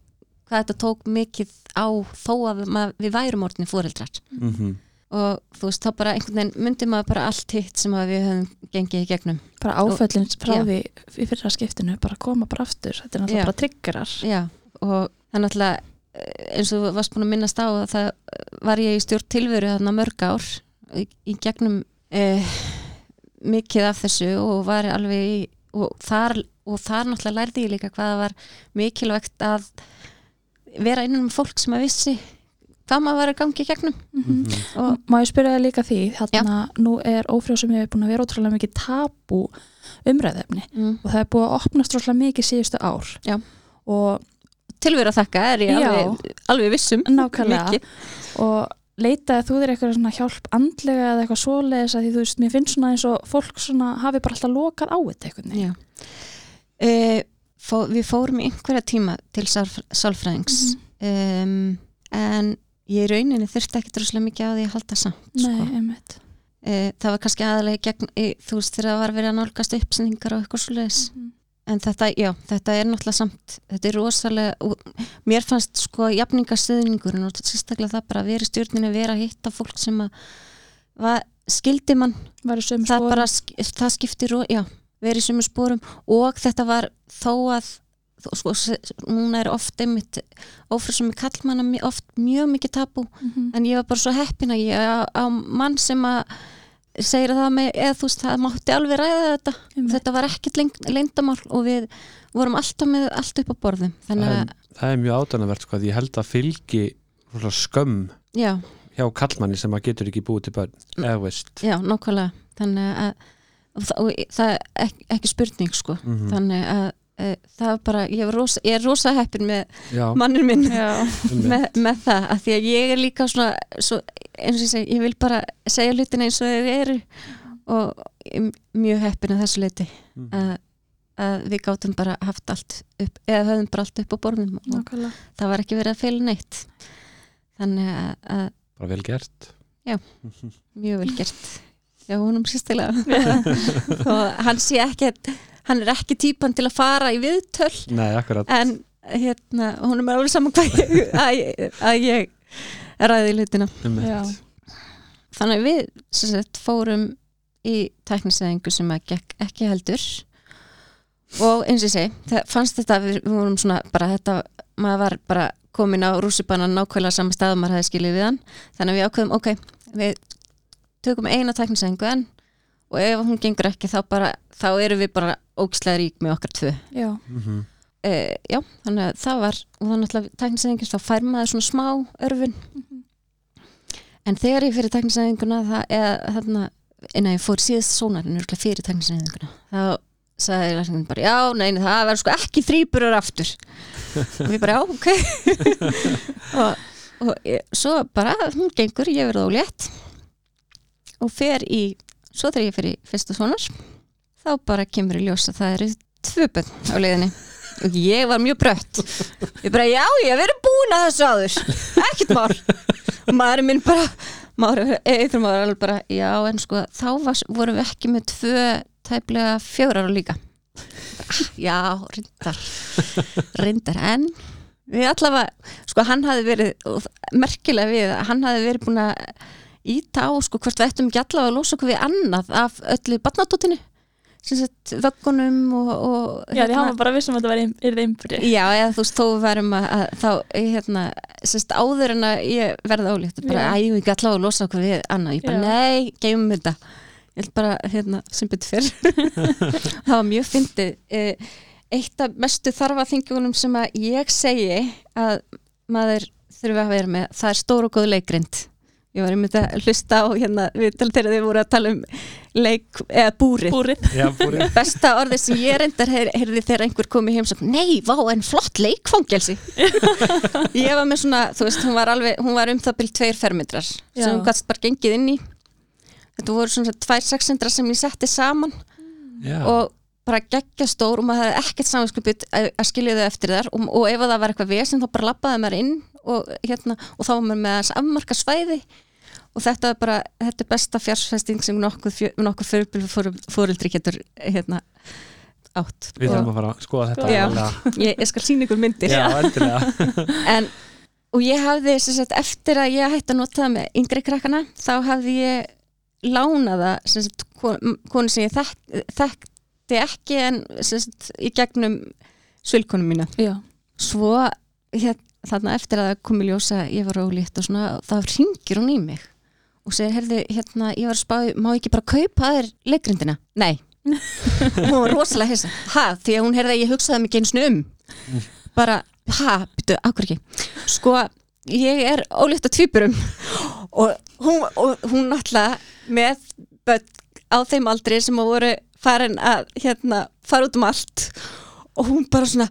hvað þetta tók mikið á þó að við, mað, við værum orðinni fóreldrar Mhm. Og þú veist þá bara einhvern veginn myndi maður bara allt hitt sem við höfum gengið í gegnum Bara áföllin frá því í fyrra skiptinu, bara koma bara aftur. Þetta er náttúrulega Já. bara triggerar. Já, og það er náttúrulega eh, eins og varst búin að minnast á að það var ég í stjórn tilveru þarna mörg ár í, í gegnum eh, mikið af þessu og var alveg í og þar, og þar náttúrulega lærði ég líka hvað það var mikilvægt að vera innan um fólk sem að vissi hvað maður var að gangi í gegnum Mm Mhm. og Má ég spyrja það líka því, þarna nú er ófrjóðsum hefur búin að vera ótrúlega mikið tabu umræðefni mm, og það er búið að opnast ótrúlega mikið síðustu ár. Já. Og tilveru að þakka er ég Já. alveg, alveg vissum nákvæmlega. mikið. og leitaði þú þér eitthvað svona hjálp andlega eða eitthvað svoleiðis að því þú veist, mér finnst svona eins og fólk svona hafi bara alltaf lokað á þetta eitthvað Já. Uh, fó, við fórum í einhverja tíma til sálf, sálfræðings um, en ég rauninni þurfti ekki droslega mikið á því að halda samt Nei, sko. uh, það var kannski aðalega gegn, í, þú veist þegar það var verið að nálgast uppsendingar og eitthvað svoleiðis. En þetta, já, þetta er náttúrulega samt þetta er rosalega mér fannst sko jafningastöðningurinn og sérstaklega það bara að vera í stjórninu vera að hitta fólk sem að var, skildi mann. Það bara, það skiptir og- já, verið í sumu spórum og þetta var þó að þó- sko, s- núna er oft einmitt ófrið sem kallmanna oft mjög mikið tabú. Mhm. en ég var bara svo heppin að ég á, á mann sem að segir að það með, eða þú veist, það mátti alveg ræða þetta. Einmitt. þetta var ekkert leyndamál og við vorum alltaf með allt upp á borðum. Þannig það, að, er, það er mjög ádannavert sko, að ég held að fylgi skömm já, hjá kallmanni sem að getur ekki búið til börn eða veist. Já, nákvæmlega. Þannig að og það, það er ekki, ekki spurning sko. Mhm. þannig að það er bara, ég er rosa, ég er rosa heppin með Já, mannin minn Já, með, með það, af því að ég er líka svona, svo, eins og ég segi, ég vil bara segja hlutina eins og þau eru. Og ég er mjög heppin að þessu leiti Mhm. að, að við gátum bara haft allt upp, eða höfum bara allt upp á borðum. Og nákvæmlega. það var ekki verið að feila neitt. Þannig að, að bara vel gert. Mjög vel gert. Já, húnum sérstilega og hann sé ekki hann er ekki típan til að fara í viðtöl. Nei, akkurat. En hérna, húnum er alveg saman hvað ég, að, ég- að ég ræði hlutina. Einmitt. Já. þannig við sagt, fórum í tæknisæðingu sem að gekk ekki heldur. Og eins og ég segi, það fannst þetta við, við vorum svona bara þetta maður var bara komin á rússipannan nákvæmlega sama stað og maður hefði skilið við hann. Þannig að við ákveðum, ok, við tökum eina tæknisæðingu en og ef hún gengur ekki þá bara þá erum við bara ógislega rík með okkar tvö. Já. Mhm. uh, já, þannig að það var og þannig að tæknisæðingin þá fær maður svona smá örfun. En þegar ég fyrir tæknisæðinguna það, eða þarna, en að ég fór síðast sónarinn fyrir tæknisæðinguna þá sagði lækningin bara, já, neini, það verður sko ekki þrýburur aftur. Og við bara, já, ok. Og, og ég, svo bara hún gengur, ég verði ólétt. Og fer í svo þegar ég í fyrsta sonar þá bara kemur í ljós að það eru tvö bönn á leiðinni. Og ég var mjög brött. Ég bara, já, ég hef verið búin að þessu áður. Ekkert mál. Maðurinn minn bara eitthvað maður alveg bara, já, en sko þá var, vorum við ekki með tvö tæplega fjórar og líka. Já, reyndar. Reyndar, en við allavega, sko hann hafi verið merkilega við, hann hafi verið búin að íta á, sko, hvort við ættum ekki allavega að losa okkur við annað af öllu barnatótinu vöggunum og, og Já, því hann var bara vissum að þetta væri yrði einbyrði. Já, eða þú veist, þó værum að, að þá, hérna, sérst, áður en að ég verði ólíkt, bara, Já. æ, ég ekki allavega að losa okkur við annað, ég bara, Já. nei, geymum þetta ég held bara, hérna, sem betur fyrr það var mjög fyndið Eh, eitt af mestu þarfaþingjunum sem að ég segi að maður þurfi að vera með, það er stór og góð leikrind ég var einmitt að hlusta á hérna, við til þegar þið voru að tala um leik, eða búrið. Búrið. Já, búrið. Besta orðið sem ég reyndar heyr, heyrði þegar einhver kom í heimsókn. Nei, vá, en flott leikfangelsi. Ég var með svona þú veist, hún var alveg, hún var um það byrj tveir fermetrar sem hún gæst bara gengið inn í. Þetta voru svona tvær sexendra sem ég setti saman Já, og bara geggja stór og maður hefði ekkert samanskupið að, að skilja þau eftir þar. Og, og ef það var eitthvað vesen þá bara lappaði maður inn og, hérna, og þá var maður með þess afmarka svæði og þetta er bara, þetta er besta fjársfesting sem nokkuð, nokkuð fyrirbíl fóreldri getur hérna átt. Við þurfum að fara að skoða þetta Já. ég, ég skal sína ykkur myndir. Já, endilega. En, og ég hafði sem sagt, eftir að ég hætti að nota það með yngri krakkana þá hafði ég lánaða sem sagt, kon- konu sem ég þekk, þekkti ekki en sem sagt, í gegnum svilkonum mína. Já. svo hér, þarna eftir að það kom í ljósa ég var ólíkt og svona þá ringir hún í mig og segir, herði, hérna, ég var að spá má ég ekki bara kaupa þér leikrindina? Nei. Hún var rosalega hissa. Ha, því að hún heyrði að ég hugsaði mig eins og um. Bara, ha, byrju, akkur ekki? Sko, ég er ólíkt á tvíburum. Og hún, og hún náttúrulega með börn á þeim aldri sem að voru farin að hérna, fara út um allt. Og hún bara svona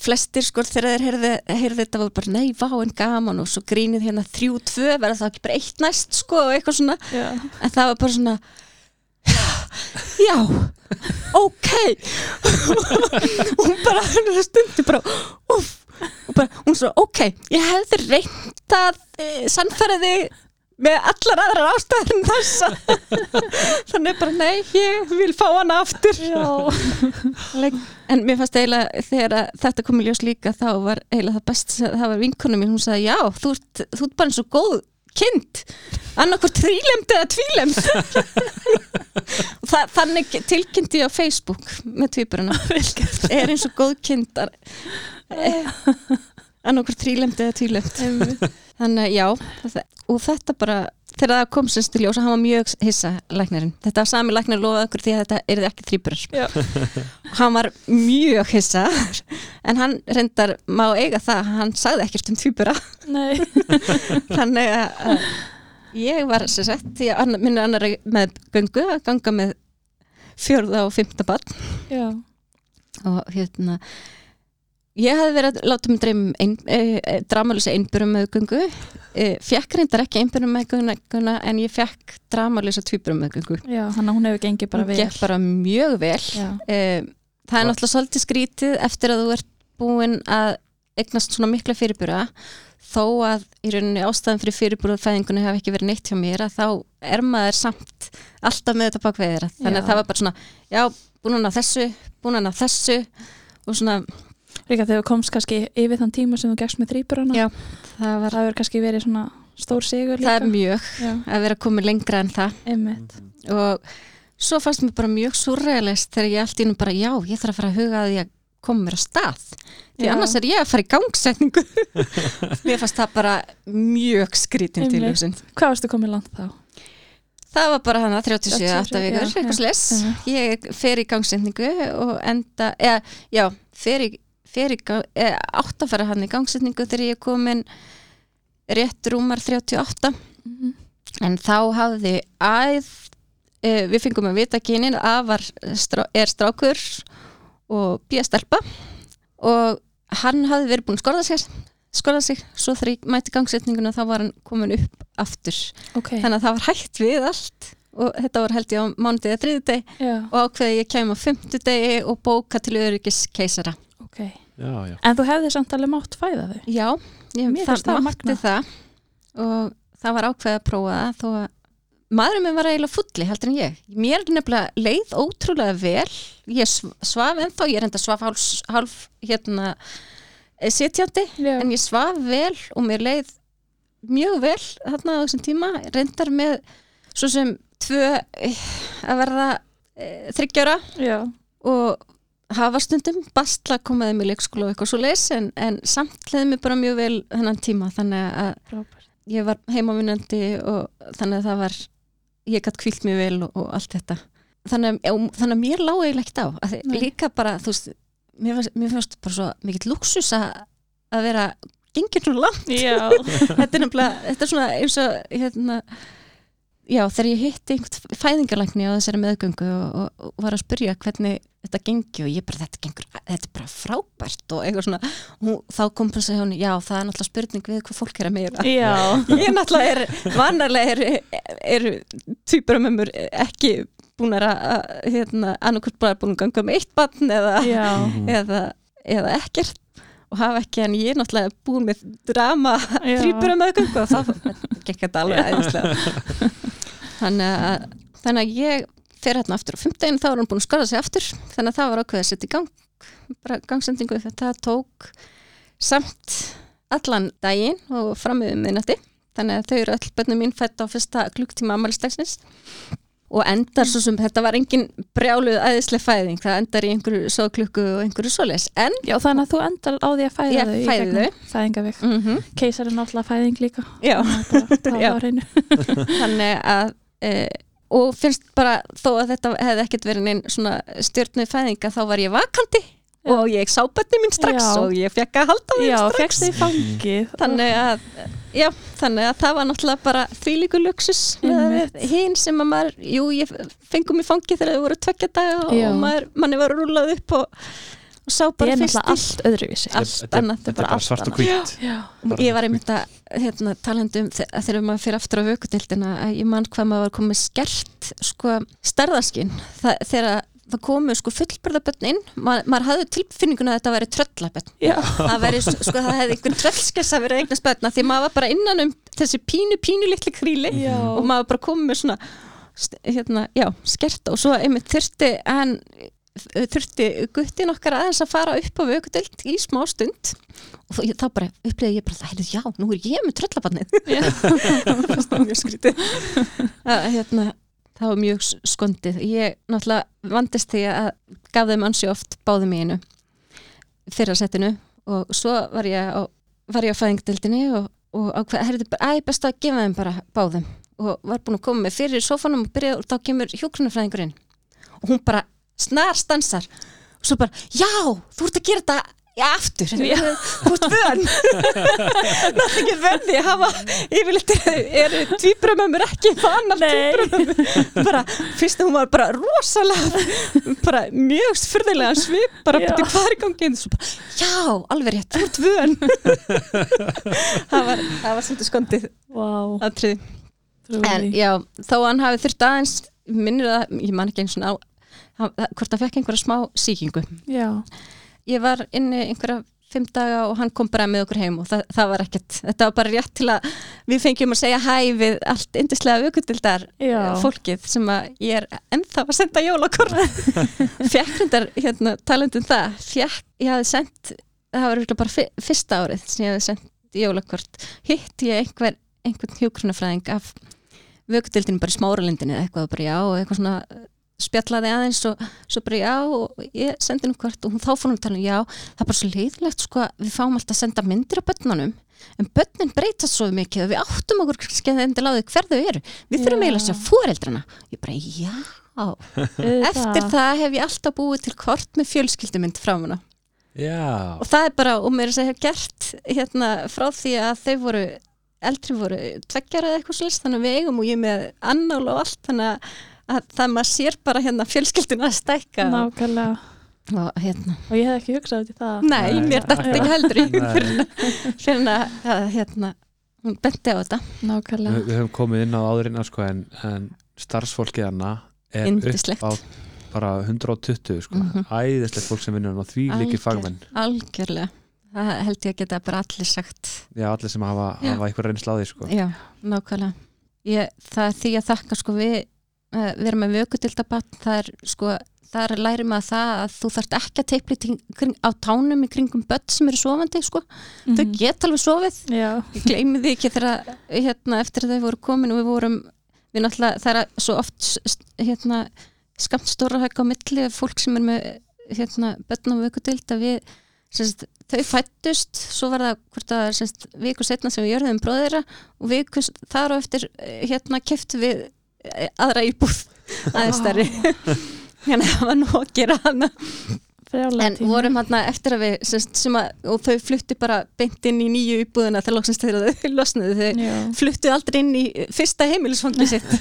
flestir sko þegar þeir heyrði, heyrði þetta var bara nei, vá en gaman. Og svo grínið hérna þrjú, tvö, verða það ekki bara eitt næst sko og eitthvað svona. Já. en það var bara svona já, ok. Hún bara hennar stundi bara, uff og bara, hún svo, ok, ég hefði reynt að e, sannfæra þig með allar aðrar ástæður en þessa þannig bara, nei, ég vil fá hana aftur. En mér fannst eiginlega þegar þetta kom í ljós líka þá var eiginlega það best það var vinkonu mín, hún sagði, já, þú ert, þú ert bara eins og góð kind. Annarkur trílemt eða tvílemt Og það, þannig tilkynnti ég á Facebook með tvíburuna er eins og góð kindar annarkur trílemt eða tvílemt þannig að já og þetta bara, þegar það kom semst í ljós hann var mjög hissa læknirinn. Þetta sami læknir lofaði okkur því að þetta er ekki þrýburar hann var mjög hissa. En hann reyndar má eiga það hann sagði ekkert um Nei. þannig að, ég var sér sett því að annar, minni annar með göngu að ganga með fjörða og fymta barn. Og hérna ég hafði verið að láta mig dreyma um ein, e, e, dramalösa einbjörum með göngu e, fekk reyndar ekki einbjörum með gönguna en ég fekk dramalösa tvíbjörum með göngu Já, hann hún hefur gengið bara Hún vel. gekk bara mjög vel. E, það er náttúrulega svolítið skrítið eftir að þú ert búin að eignast svona mikla fyrirbura. Þó að í rauninni ástæðan fyrir fyrirbúrafæðingunni hafi ekki verið neitt hjá mér að þá er maður samt alltaf með þetta bakveðir þannig Já. að það var bara svona, já, búin að þessu búin að þessu og svona, Líka þegar þú komst kannski yfir þann tíma sem þú gegst með þrýburana Já, það var það kannski verið svona stór sigur líka það er mjög Já, að vera komið lengra en það. Einmitt. Og svo fannst mér bara mjög surrealist þegar ég allt í nú bara, já, ég þarf að fara að huga að ég koma mér að stað. Því Já. annars er ég að fara í gangsetningu. Mér fannst það bara mjög skrítin til hugsun Hvað varstu komið langt þá? það var bara hana 37, 37, 8 vikur, já, eitthvað sless ég fer í gangsetningu og enda, eða, já, fer í, eða, átt að fara hann í gangsetningu þegar ég er komin rétt rúmar 38 Mhm. en þá hafði æð e, við fengum að vita kynin afar strá, er strákur og bíða stelpa. Og hann hafði verið búin að skorða sér skorða sig, svo þegar ég mæti gangsetninguna þá var hann komin upp aftur. Ok, þannig að það var hægt við allt og þetta var held ég á mánudegi eða þriðudegi já, og ákveði ég kæm á fimmtudegi og bóka til öryggis keisara ok. Já, já. En þú hefði samt alveg mátt fæða þau. Já, ég, það, mátti það. Og það var ákveðið að prófa það þó að maðurinn minn var eiginlega fulli heldur en ég. Mér er nefnilega leið ótrúlega vel. Ég sv- svaf ennþá, ég er enda svaf hálf, hálf hérna eh, sitjandi Já, en ég svaf vel og mér leið mjög vel þarna á þessum tíma. Reyndar með svo sem tvö eh, að verða e, þryggjára já, og hafa stundum bastla komaði með leikskóla og eitthvað svo leis en, en samt leði mig bara mjög vel þennan tíma þannig að frábært. ég var heimavinnandi og þannig að það var ég gætt kvílt mjög vel og, og allt þetta. Þannig að, þannig að mér lág eiginlega ekkert á Nei. líka bara, þú veist mér mér fannst bara svo mikill luxus að, að vera gengir nú langt. Þetta er nefnilega, þetta er svona eins og hérna já, þegar ég hitti einhvern fæðingalækni á þessari meðgöngu og, og, og var að spyrja hvernig þetta gengi og ég bara, þetta gengur, þetta er bara frábært og eitthvað svona, og þá kom bara að segja hún, já, það er náttúrulega spurning við hvað fólk er að meira já. Ég náttúrulega er, vanarlega er, er týpuramömmur ekki búin að hérna, annarkvöld bara búin að ganga með eitt barn eða, Já, eða, eða ekkert og hafa ekki en ég er náttúrulega búin með drama Já. þrýburamöðgöngu og þá gekk þetta alveg æðislega. Þannig að, þannig að ég fer hérna aftur á fimmtegin þá er hann búin að skorða sig aftur. Þannig að það var ákveðið að setja í gang bara gangsendingu þetta tók samt allan daginn og framöðum minnati þannig að þau eru öll bönnum mín fætt á fyrsta klukktíma amalistagsins og endar svo sem þetta var engin brjáluð æðislega fæðing, það endar í einhverju sóklukku og einhverju svoleiðis, en já, þannig að þú endar á því að fæða Ég þau gegnum Fæðingavik mm -hmm. Keisar er náttúrulega fæðing líka. Já, Það Já. var þannig að e, og finnst bara þó að þetta hefði ekkert verið neinn svona stjórnuð fæðinga þá var ég vakandi Já. og ég sá bönni mín strax Já. og ég fekk að halda Já, strax þannig að, já, þannig að það var náttúrulega bara þvílíku luxus hinn sem að maður, jú, ég fengum í fangi þegar þau voru tvekja Já. og maður, manni var rúlað upp og, og sá bara fyrst náttúrulega allt öðruvísi. Allt Þetta annað, þetta er bara svart og hvít ég var einmitt að hérna, um að þegar maður fyrir aftur á vökudildina að ég mann hvað maður var komið skert sko stærðaskinn það, þegar það komu sko fullbörðabötn inn Ma, maður hafði tilfinninguna að þetta væri tröllabötn það væri sko það hefði einhvern tröllskessa verið eignast bötna því maður var bara innan um þessi pínu pínu litli kríli Já. og maður bara komið með svona hérna, já, skert og svo einmitt þurfti en þurfti guttin okkar aðeins að fara upp á vökudild í smá stund. Og þá- þá bara upplýði ég bara það heyrðu, já, nú er ég með tröllabannið það var mjög skrítið. Hérna, það var mjög skondið. Ég náttúrulega vandist því að gaf þeim ansi oft báðum í einu fyrra setinu. Og svo var ég á, var ég á fæðingdildinni og, og ákveð, heyrðu, bara, æ, best að gefa þeim bara báðum. Og var búin að koma með fyrir í sófanum og byrja og þá kemur hjókrunarfræðingurinn og hún bara snar stansar. Og svo bara, já, þú ert að gera þetta Já, aftur, þú ert vön. Nátt ekki vön því að hafa yfirleitt eru- tvíbramömmur ekki vanar Nei. tvíbramömmur bara, fyrst hún var bara rosalega bara mjög fyrðilega svip, bara byrja hvað er í gangi? En svo bara, já, alveg rétt, þú ert vön. Það var, það var svolítið skondið Vá, atrið en já, þó að hann hafi þurft aðeins minnir það, ég man ekki eins og á hann- hvort hann fekk einhverja smá sýkingu. Já, ég var inni einhverja fimm daga og hann kom bara með okkur heim og það, það var ekkert, þetta var bara rétt til að við fengjum að segja hæ við allt yndislega aukundildar Já. fólkið sem að ég er ennþá að senda jólakort. Fekk hrindar hérna talandum það fekk, ég hafði sendt það var bara fyrsta árið sem ég hafði sendt jólakort hitt ég einhver, einhvern hjókrunafræðing af vökudildinu bara í smáralindinu eða eitthvað bara já og eitthvað svona spjallaði aðeins og svo bara já og ég sendi henni hvort og hún þá fór hún að tala um já það er bara svo leiðilegt sko við fáum alltaf að senda myndir af börnunum en börnin breytast svo mikið og við áttum okkur kannski að endilega á því hver þau eru. Við þurfum Já. eiginlega að sjá fóreldrana ég bara já. Eftir það hef ég alltaf búið til kort með fjölskyldumynd frá Já, og það er bara, og mér er að segja gert hérna frá því að þau voru eldri voru tveggjara eða eitthvað slist þannig að við eigum og ég með annál og allt þannig að, að það maður sér bara hérna fjölskylduna að stækka Nákvæmlega og hérna og ég hef ekki hugsað út í það nei, Nei. mér dætti ekki heldur í að, hérna hún benti á þetta, Nákvæmlega við, við höfum komið inn á áðurinn sko, en, en starfsfólkið hana er Yndislegt. upp á bara 120 sko. Mhm. æðislegt fólk sem vinnur og því líkir Algjör. fagmenn algjörlega það held ég að geta bara allir sagt Já, allir sem hafa, hafa eitthvað reynsla á því sko. Já, nákvæmlega. Ég, það er því að þakka sko við, við erum með vökudildabann, það er sko, það er læri maður það að þú þarft ekki að kring, á tánum í kringum börn sem eru sofandi sko, þau Mhm. geta alveg sofið, ég gleymi því ekki þegar hérna eftir að þau voru komin og við vorum, við náttúrulega, það er svo oft hérna skamt stóra hækka á milli fólk sem er með hérna börn á vökudild að við semst, þau fættust, svo var það hvort að semst, viku setna sem við jörðum bróðira og viku þar á eftir eh, hérna keftu við eh, aðra íbúð. Aðeins stærri. Hérna það var nú að gera hana en vorum hérna eftir að við semst, sem að, og þau fluttu bara beint inn í nýju íbúðuna þegar loksins þegar þau losnuðu þau Já, fluttu aldrei inn í fyrsta heimilisfangli sitt.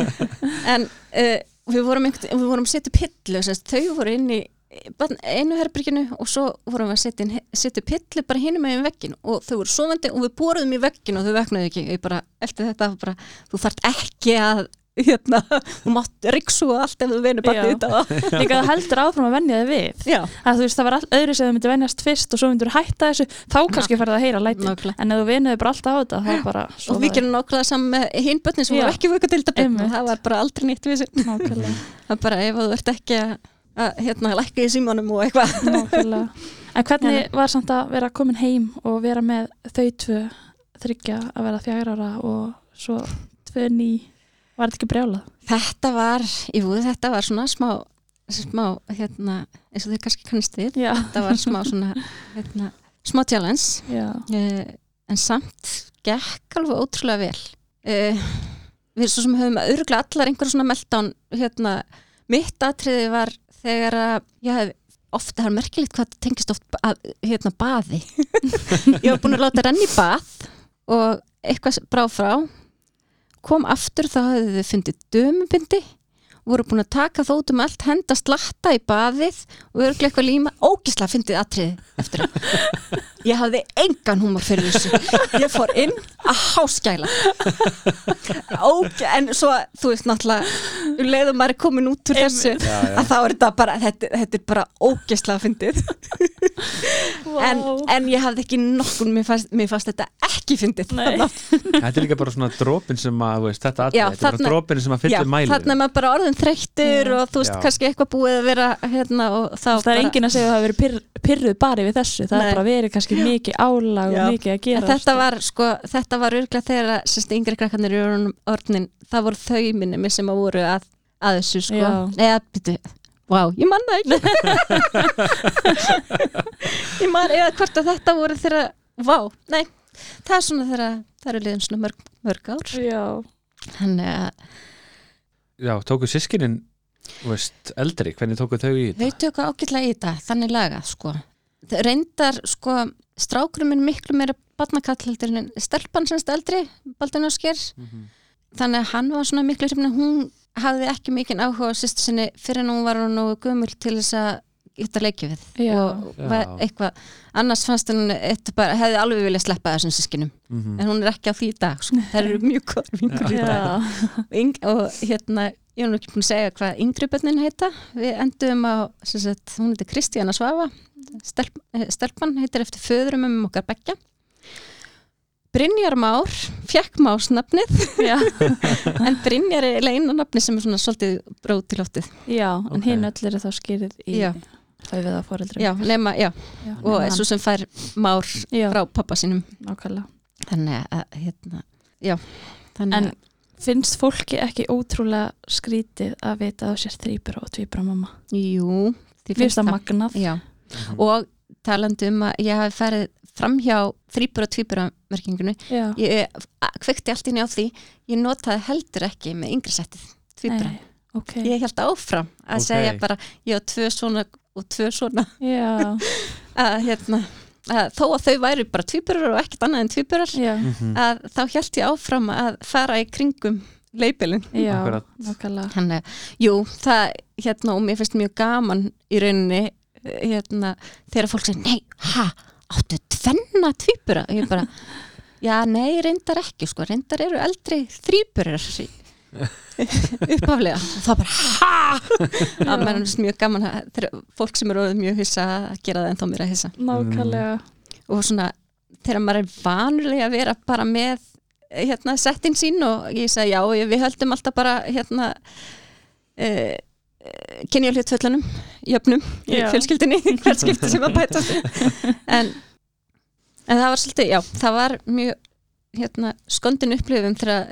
En uh, við vorum, vorum að setja pillu semst, þau voru inn í einu herbyrginu og svo vorum við að setja, pillu bara hinum með veggin og þau voru sofandi og við boruðum í veggin og þau vegnaðu ekki. Ég bara, eftir þetta bara, þú þarft ekki að hérna, þú mátt riksu og allt ef þú venur bara Já. þetta og líka það heldur áfram að venja þig við. Já, að þú veist það var öðru sem þau myndir venjast fyrst og svo myndir hætta þessu, þá kannski færði að heyra nákvæmlega. En ef þú vinuði bara alltaf á þetta þá bara og við gerum nákvæmlega saman með hinn börnin sem voru ekki vöku til þetta og það var bara aldrei nýtt við nákvæmlega, það er bara ef þú ert ekki að, hérna, lækka í símanum og eitthvað. En hvernig var samt að vera komin heim og vera með þau tvö þryggja að vera fjár ára og svo tvö ný var þetta ekki brjálað? Þetta var, jú, þetta var svona smá, smá, hérna, eins og þau kannski kannist við, þetta var smá svona, hérna, smá challenge, uh, en samt gekk alveg ótrúlega vel. Uh, við svo sem höfum örgulega allar einhverja svona meltdown, hérna, mitt atriði var þegar að, ég hef ofta, það er merkilegt hvað það tengist oft að, hérna, baði. ég var búin að láta renni bað og eitthvað brá frá kom aftur þá hafði þau fundið dömubindi voru búin að taka þótt um allt henda slatta í baðið og örglega eitthvað líma. Ógislega fyndið atriði eftir það ég hafði engan húmor fyrir þessu. Ég fór inn að háskæla. Óge, en svo þú veist náttúrulega um leiðum maður er komin út úr þessu Já, já. að þá er þetta bara þetta, þetta er bara ógislega fyndið. En, en ég hafði ekki nokkun mér fannst, mér fannst þetta ekki fyndið Þetta er líka bara svona dropin sem að, veist, þetta atrið, þetta er bara dropin sem að Já, fyllir mælið þarna er maður bara orðin þreyttur og þú veist Já. kannski eitthvað búið að vera hérna og þá það er bara, enginn að segja að það hafi verið pyrr, pyrruð bara við þessu, það Nei. er bara verið kannski mikið álag Já. og mikið að en gera þetta var sko, þetta var örglega þegar að sérst, yngri krakkarnir í orðin, orðnin það voru þau minni mér sem að voru að, að þessu sko, Já. eða byrju Vá, ég man það ekki Ég man, eða hvort að þetta voru þegar Vá, nei, það er svona þegar það eru liðin svona mörg, mörg ár Já, Þannig að Já, tóku sískinin, þú veist, eldri, hvernig tóku þau í þetta? Þau tökka ágætlega í þetta, þannig lagað sko. Reyndar, sko, strákurum minn miklu meira barnakall heldur en stelpan semst eldri, Baldin Ásker þannig að hann var svona miklu hrifna, hún hafði ekki mikinn áhuga á sýstu sinni fyrir en hún var nú gömul til þess að geta leikið við. Já. og var Já. eitthvað annars fannst eitt bara, hefði alveg viljað sleppa þessum sískinum Mm en hún er ekki á því í dag sko. það eru mjög góður vingur í dag og, hérna ég nú ekki búin að segja hvað yngri bönnin heita. Við endum á, sem sagt, hún heitir Kristíana Svafa Stelp, eh, stelpan heitir eftir föðurum um okkar beggja. Brynjar Már fekk Másnafnið. En Brynjar er einu nafni sem er svona svolítið bróð til loftið. Já en Ok. hinn öll eru þá skýrið í Já. Þau við að foreldrum. Já, nema, já, já, og nema er svo sem fær Már já, frá pappa sínum. Nákvæmlega. Þannig að, hérna, já. Þannig En að, finnst fólki ekki ótrúlega skrítið að vita að þú sér þrýbura og tvíbura mamma? jú því finnst það magnað. já, Mhm. og talandi um að ég hafi farið fram hjá þrýbura og tvíbura merkingunu ég kveikti allt inn á því ég notaði heldur ekki með yngri settið tvíbura, Nei, ok. ég held áfram að Ok. segja bara, ég á tvö svona og tvö svona að, hérna, að þó að þau væri bara tvíburar og ekkert annað en tvíburar já, Mhm. að þá held ég áfram að fara í kringum leipilin. Þannig, jú, það, hérna, og mér finnst mjög gaman í rauninni, hérna, þegar fólk segir, nei, ha, áttu tvenna tvíbura? Og ég bara, já, nei, reyndar ekki, sko, reyndar eru eldri þrýburar upphaflega. Og það bara, ha, að mér finnst mjög gaman að fólk sem eru mjög hissa að gera það en þá mér að hissa. Nákvæmlega. Og svona, þegar maður er vanlega að vera bara með, hérna, settin sín og ég sagði, já, við höldum alltaf bara, hérna, uh, kynja hlutvöllunum jöfnum í fjölskyldinni hvert skipti sem að bæta en, en það var svolítið, já, það var mjög hérna, skondin upplifum þegar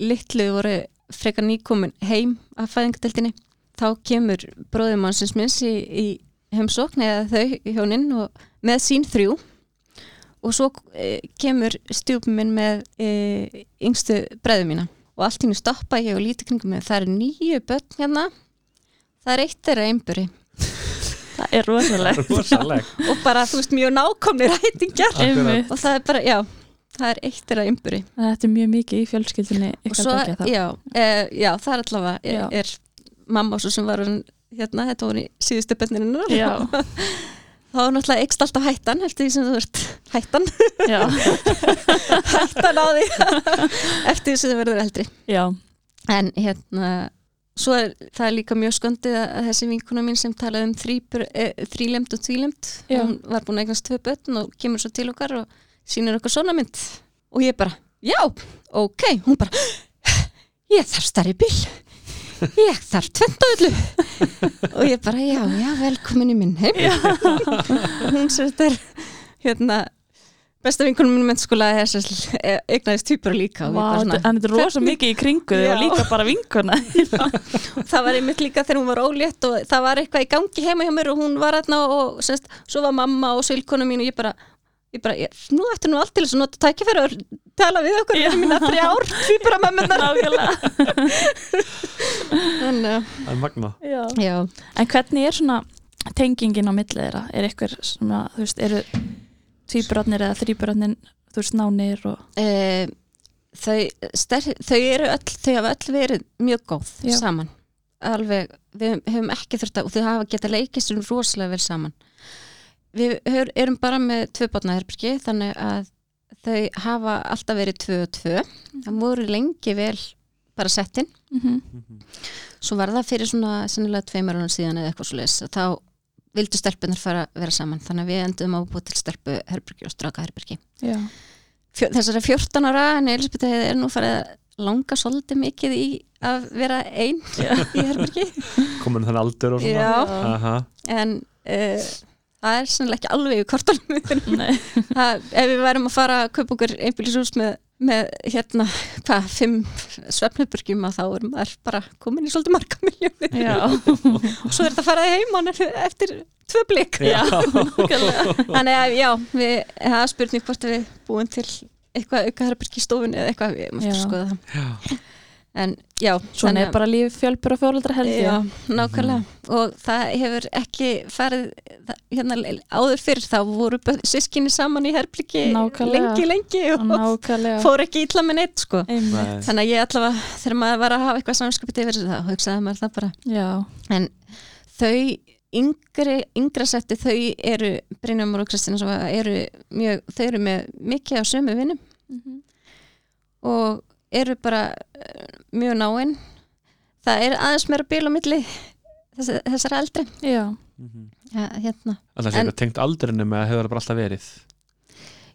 litlu voru frekar nýkomin heim af fæðingadeldinni þá kemur bróðumannsins minns í, í heimsókn eða þau hjónin og með sín þrjú. Og svo e, kemur stjúpum minn með e, yngstu bræðu mína. Og allt í henni stoppa ég og líti kringum mig. Það eru nýju börn hérna. Það er eitt þeirra einburi Það er rosalega. Rosaleg og bara þú veist mjög nákomnir hættingjar Einmitt. og það er bara, já, það er eitt þeirra einburi Þetta er mjög mikið í fjölskyldinni svo, þá. já, e, já, það er allavega Já. er, er mamma svo sem var hérna, þetta voru í síðustu Já, þá er náttúrulega eikst alltaf hættan eftir því sem þú ert hættan. Hættan á því. Eftir því sem þú verður eldri. Já, en hérna svo er það er líka mjög skondið að þessi vinkuna mín sem talaði um þrýpur, e, þrýlemt og tvílemt Já. hún var búin að eignast tvö börn og kemur svo til okkar og sýnir okkur svona mynd. Og ég bara, já, ok. Hún bara, ég þarf starri bíl. Ég þarf tvendöðlu og ég bara, já, já, velkomin í minn heim. Hún sér þetta er hérna besta vinkunum minn mennskóla er e- eignaðist týpur líka þetta- en þetta er rosa mikið í kringu þig og líka bara vinkuna. það var einmitt líka þegar hún var ólétt og það var eitthvað í gangi heima hjá mér og hún var aðna og semst, svo var mamma og sylkona mín og ég bara, ég bara ég, nú ætti nú allt til þess að nota tækifæri og tala við okkur um mína þrjár tvíbura mömmunar Nákvæmlega. Þannig að, Það er magna Já. já, En hvernig er svona tengingin á millið þeirra? Er eitthvað svona, þú veist, eru tvíbrotnir eða þrýbrotnir, þú veist, nánir og... e, þau, ster, þau eru öll, þau hafa öll verið mjög góð Já. saman alveg, við höfum ekki þurft að og þau hafa getað leikist um rosalega vel saman við hör, erum bara með tvö botnaherbyrgi þannig að þau hafa alltaf verið tvö og tvö. Það voru lengi vel bara settin Mm svo var það fyrir svona sennilega tveimur ára síðan eða eitthvað svo leis þá vildu stelpunar fara að vera saman þannig að við endum á að búa til stelpu herbyrgi og straka herbyrgi Já. Fjö, þessari 14 ára en Elisabeth er nú farið að langa svolítið mikið í að vera einn í herbyrgi Komin þann aldur og svona. Já. Aha. en uh, það er sannlega ekki alveg í kortunum ef við værum að fara að kaupa okkur einbýlishús með, með hérna, hvað, fimm svefnubyrgjum að þá erum maður bara komin í svolítið marga miljónir Já. og svo er þetta að fara heim hann eftir tvö blik. Þannig að já, við, er spurning hvort við búum til eitthvað auka herbyrgi í stofunni eða eitthvað, við mást skoða það. Já. En já, Svona er bara líf fjölbur og fjóluldra held ég. Já, nákvæmlega og það hefur ekki farið það- hérna áður fyrir þá voru sískinni saman í Nákvæmlega. lengi lengi og Nákvæmlega. fór ekki ítla með neitt sko Einmitt. Þannig að ég allavega, þegar maður var að hafa eitthvað samskapið yfir það, hugsaði maður það bara Já. en þau yngri, yngra setti þau eru, Brynjumar og Kristina sem eru mjög, þau eru með mikið á sömu vinnum Mhm. og eru bara mjög náinn. Það er aðeins meira bíl á milli þess, þessar eldri. Já, ja, hérna. Það sé En- eitthvað tengt aldrinu með að hefur það bara alltaf verið?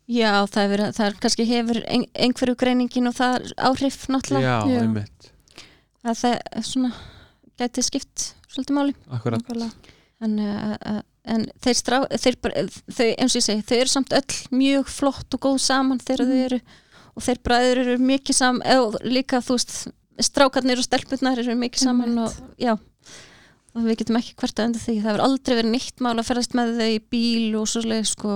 Já, það er, verið, það er kannski hefur ein, einhverju greiningin og það er áhrif náttúrulega. Já, Já. einmitt, að það er svona gæti skipt svolítið máli. En, uh, en þeir, strá, þeir bara, þau, eins og ég segi, þau eru samt öll mjög flott og góð saman þegar þau eru og þeir bræður eru mikið saman eða líka þú veist strákarnir og stelpurnar eru mikið saman og já og við getum ekki hvert að enda því. Það hefur aldrei verið nýtt mál að ferðast með þau í bíl og svo leið sko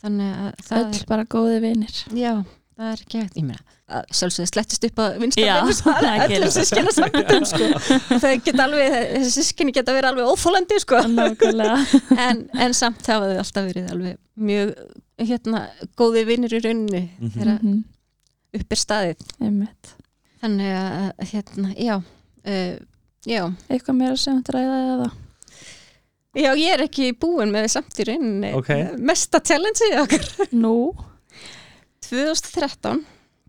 þannig að það öll bara góði vinir. Er já, það er ekki hægt, ég meina að sjálfsögðu slettist upp að vinstra Já, beinu, það það er öllum sískina samkvæmdum sko. þau geta alveg, þessi sískinni geta verið alveg óþólandi sko. Nákvæmlega. En, en samt hafa þau alltaf verið alveg mjög hérna góði vinnir í rauninni Mhm. þegar Mhm, upp er staðið. Einmitt þannig að hérna, já uh, já, eitthvað meira sem þetta ræða eða? Já ég er ekki búin með samt í rauninni Ok. mesta challenge okkar nú, 2013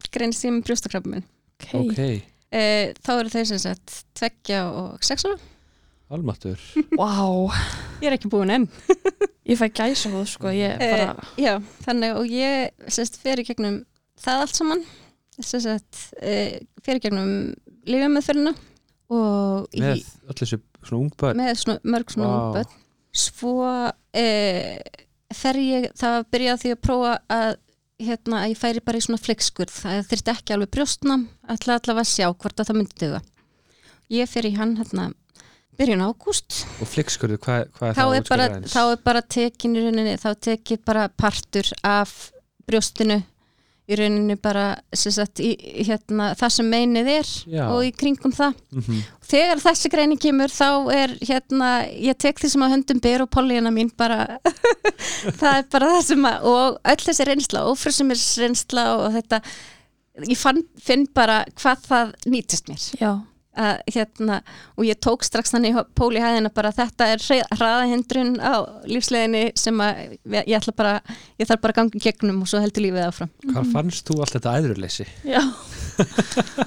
greinist ég með brjóstakrabba minn ok, Ok, uh, þá eru þau sem sagt tveggja og sexuál almatur wow ég er ekki búin enn. Ég fæ gæsa hóð sko, ég bara uh, já, þannig og ég sérst fer í gegnum það allt saman sérst uh, fer í gegnum lífjameðferðina og í, með öll þessu svona ung börn? með svona, mörg svona wow. börn. Svo eh, fer ég það byrjaði því að prófa að hérna að ég færi bara í svona fleikskurð það þurfti ekki alveg brjóstnam ætla allavega að sjá hvort að það myndi duga. Ég fer í hann hérna byrjun ágúst. Og flikskurðu, hvað, hvað er það aðeins? þá er bara tekin í rauninni þá tekið bara partur af brjóstinu í rauninni bara sem sagt, í, hérna, það sem meinið er Já. og í kringum það Mhm. þegar þessi greini kemur þá er hérna, ég tek því sem að höndum ber og pollíuna mín bara það er bara það sem að og öll þessi reynsla, ófrössumis reynsla og þetta ég fann, finn bara hvað það nýtist mér já, að, hérna, og ég tók strax þannig í pól í hæðina bara þetta er hraðahindrun á lífsleginni sem að ég ætla bara ég þarf bara að ganga í gegnum og svo heldur lífið áfram. Hvað fannst þú allt þetta æðruleysi? já.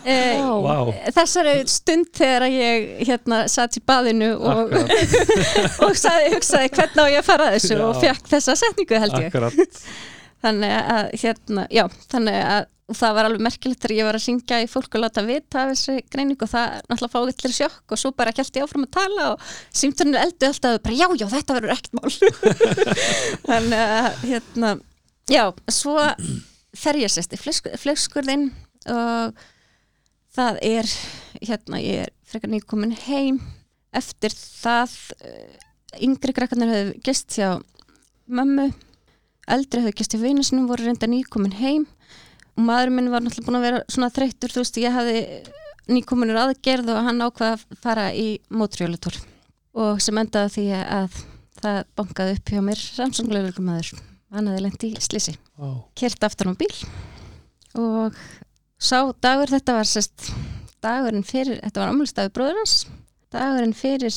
Eh, Vá. Vá, þessari stund þegar að ég hérna satt í baðinu og, og saði, hugsaði hvernig á ég að fara þessu? Já. og fekk þessa setningu held ég. Akkurat. Þannig að hérna, já, þannig að og það var alveg merkilegt þegar ég var að syngja í fólk og láta vita af þessi greiningu og það náttúrulega fáið allir sjokk og svo bara kælti ég áfram að tala og símtunni eldu alltaf bara já, já, þetta verður ekkert mál. Þannig að hérna, já, svo fer ég sérst í flekskurðinn og það er hérna, ég er frekar nýkomin heim. Eftir það eh, yngri krakkarnir hefur gist hjá mömmu. Eldri hefur gist hjá vinu sinum voru reynda nýkomin heim og maður minn var náttúrulega búin að vera svona þreyttur þú veist, ég hafði nýkominur aðgerð og hann ákvaða að fara í mótrjólutur og sem endaði því að það bankaði upp hjá mér samsunglegur maður hann hefði lent í slisi Vá. kert aftur á bíl og sá dagur þetta var sérst dagurinn fyrir, þetta var ámælstafi bróður hans dagurinn fyrir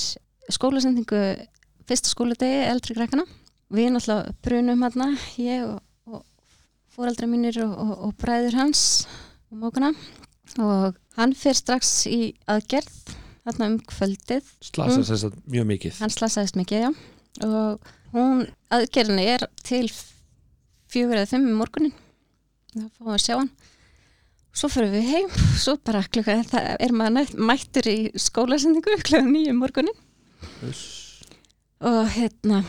skólasendingu fyrsta skóladegi eldri krakkana. Við náttúrulega brunum hérna ég og, og fóreldra mínir og, og, og bræður hans og mókuna og hann fyrir strax í aðgerð þarna um kvöldið. Slasa Mm. þess að mjög mikið. Hann slasaðist mikið, já. Og hún, aðgerðinni er til fjögur eða fimm í morgunin. Þá fáum við að sjá hann. Svo fyrir við heim. Svo bara klukka, það er maður mættur í skólasendingu klukka nýju morgunin. Uss. og hérna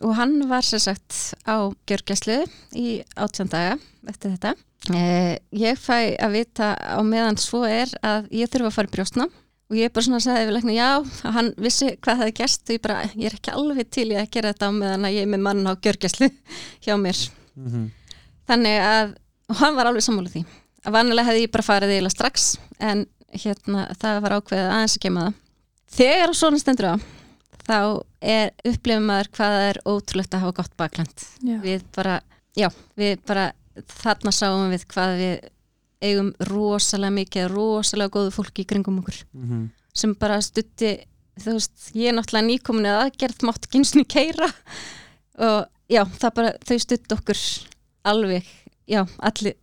og hann var sér sagt á gjörgæslu í átján daga eftir þetta. Eh, ég fæ að vita á meðan svo er að ég þurfa að fara í brjóstna og ég bara svona sagði við lækna já, að hann vissi hvað það er gerst og ég bara, ég er ekki alveg til í að gera þetta á meðan að ég er með mann á gjörgæslu hjá mér. Mhm. þannig að, og hann var alveg sammála því. Að vanilega hefði ég bara farið eiginlega strax en hérna það var ákveðið aðeins að kema það. Þegar svona stendur á þá er upplifum maður hvað það er ótrúlegt að hafa gott bakland. Við bara, já, við bara þarna sáum við hvað við eigum rosalega mikið rosalega góðu fólki í kringum okkur. Mhm. sem bara stutti þú veist, ég er náttúrulega nýkomin að aðgerð mátt og keira og já, það bara, þau stutti okkur alveg já, allir,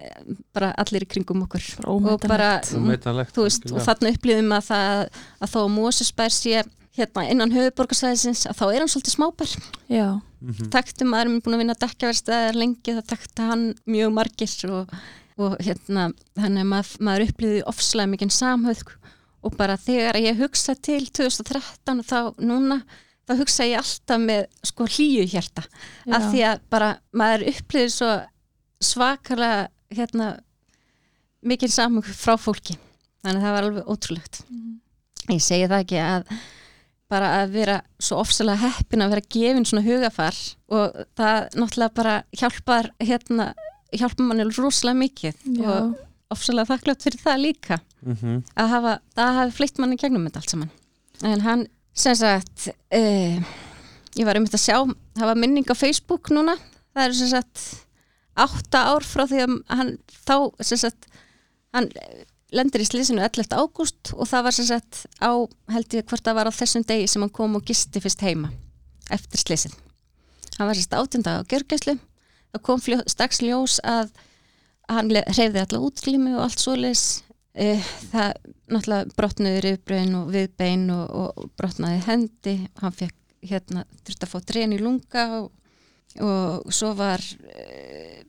bara allir í kringum okkur. Bara og bara, þú veist, og þarna upplifum að það að þó að Mósusbær sé hérna innan höfuborgarsæðisins að þá er hann svolítið smábær já, Mhm. taktum maður er búin að vinna dekkjaverstaðar lengi það takta hann mjög margir og, og hérna þannig að maður, maður upplýði ofslega mikinn samhauð og bara þegar ég hugsa til 2013 þá núna þá hugsa ég alltaf með sko hlýju hjarta af já. því að bara maður upplýði svo svakalega hérna mikinn samhauð frá fólki þannig að það var alveg ótrúlegt Mhm. ég segi það ekki að bara að vera svo ofsalega heppin að vera gefin svona hugafar og það náttúrulega bara hjálpar hérna, hjálpar manni rosalega mikið já, og ofsalega þakklátt fyrir það líka. Mhm. að hafa, það hafi fleitt manni gegnum þetta allt saman. En hann sem sagt uh, ég var um þetta að sjá, það var minning á Facebook núna, það er sem sagt átta ár frá því að hann þá sem sagt hann lendir í slísinu 11. ágúst og það var sem sagt á, held ég hvort það var á þessum degi sem hann kom og gisti fyrst heima eftir slísin hann var sem sagt átjönda á gjörgæslu. Það kom strax ljós að hann hreyfði alla útglími og allt svoleiðis. Eh, það náttúrulega brotnuði rifbröðin og viðbein og, og brotnaði hendi. Hann fekk hérna þurfti að fá drén í lunga og, og svo var uh,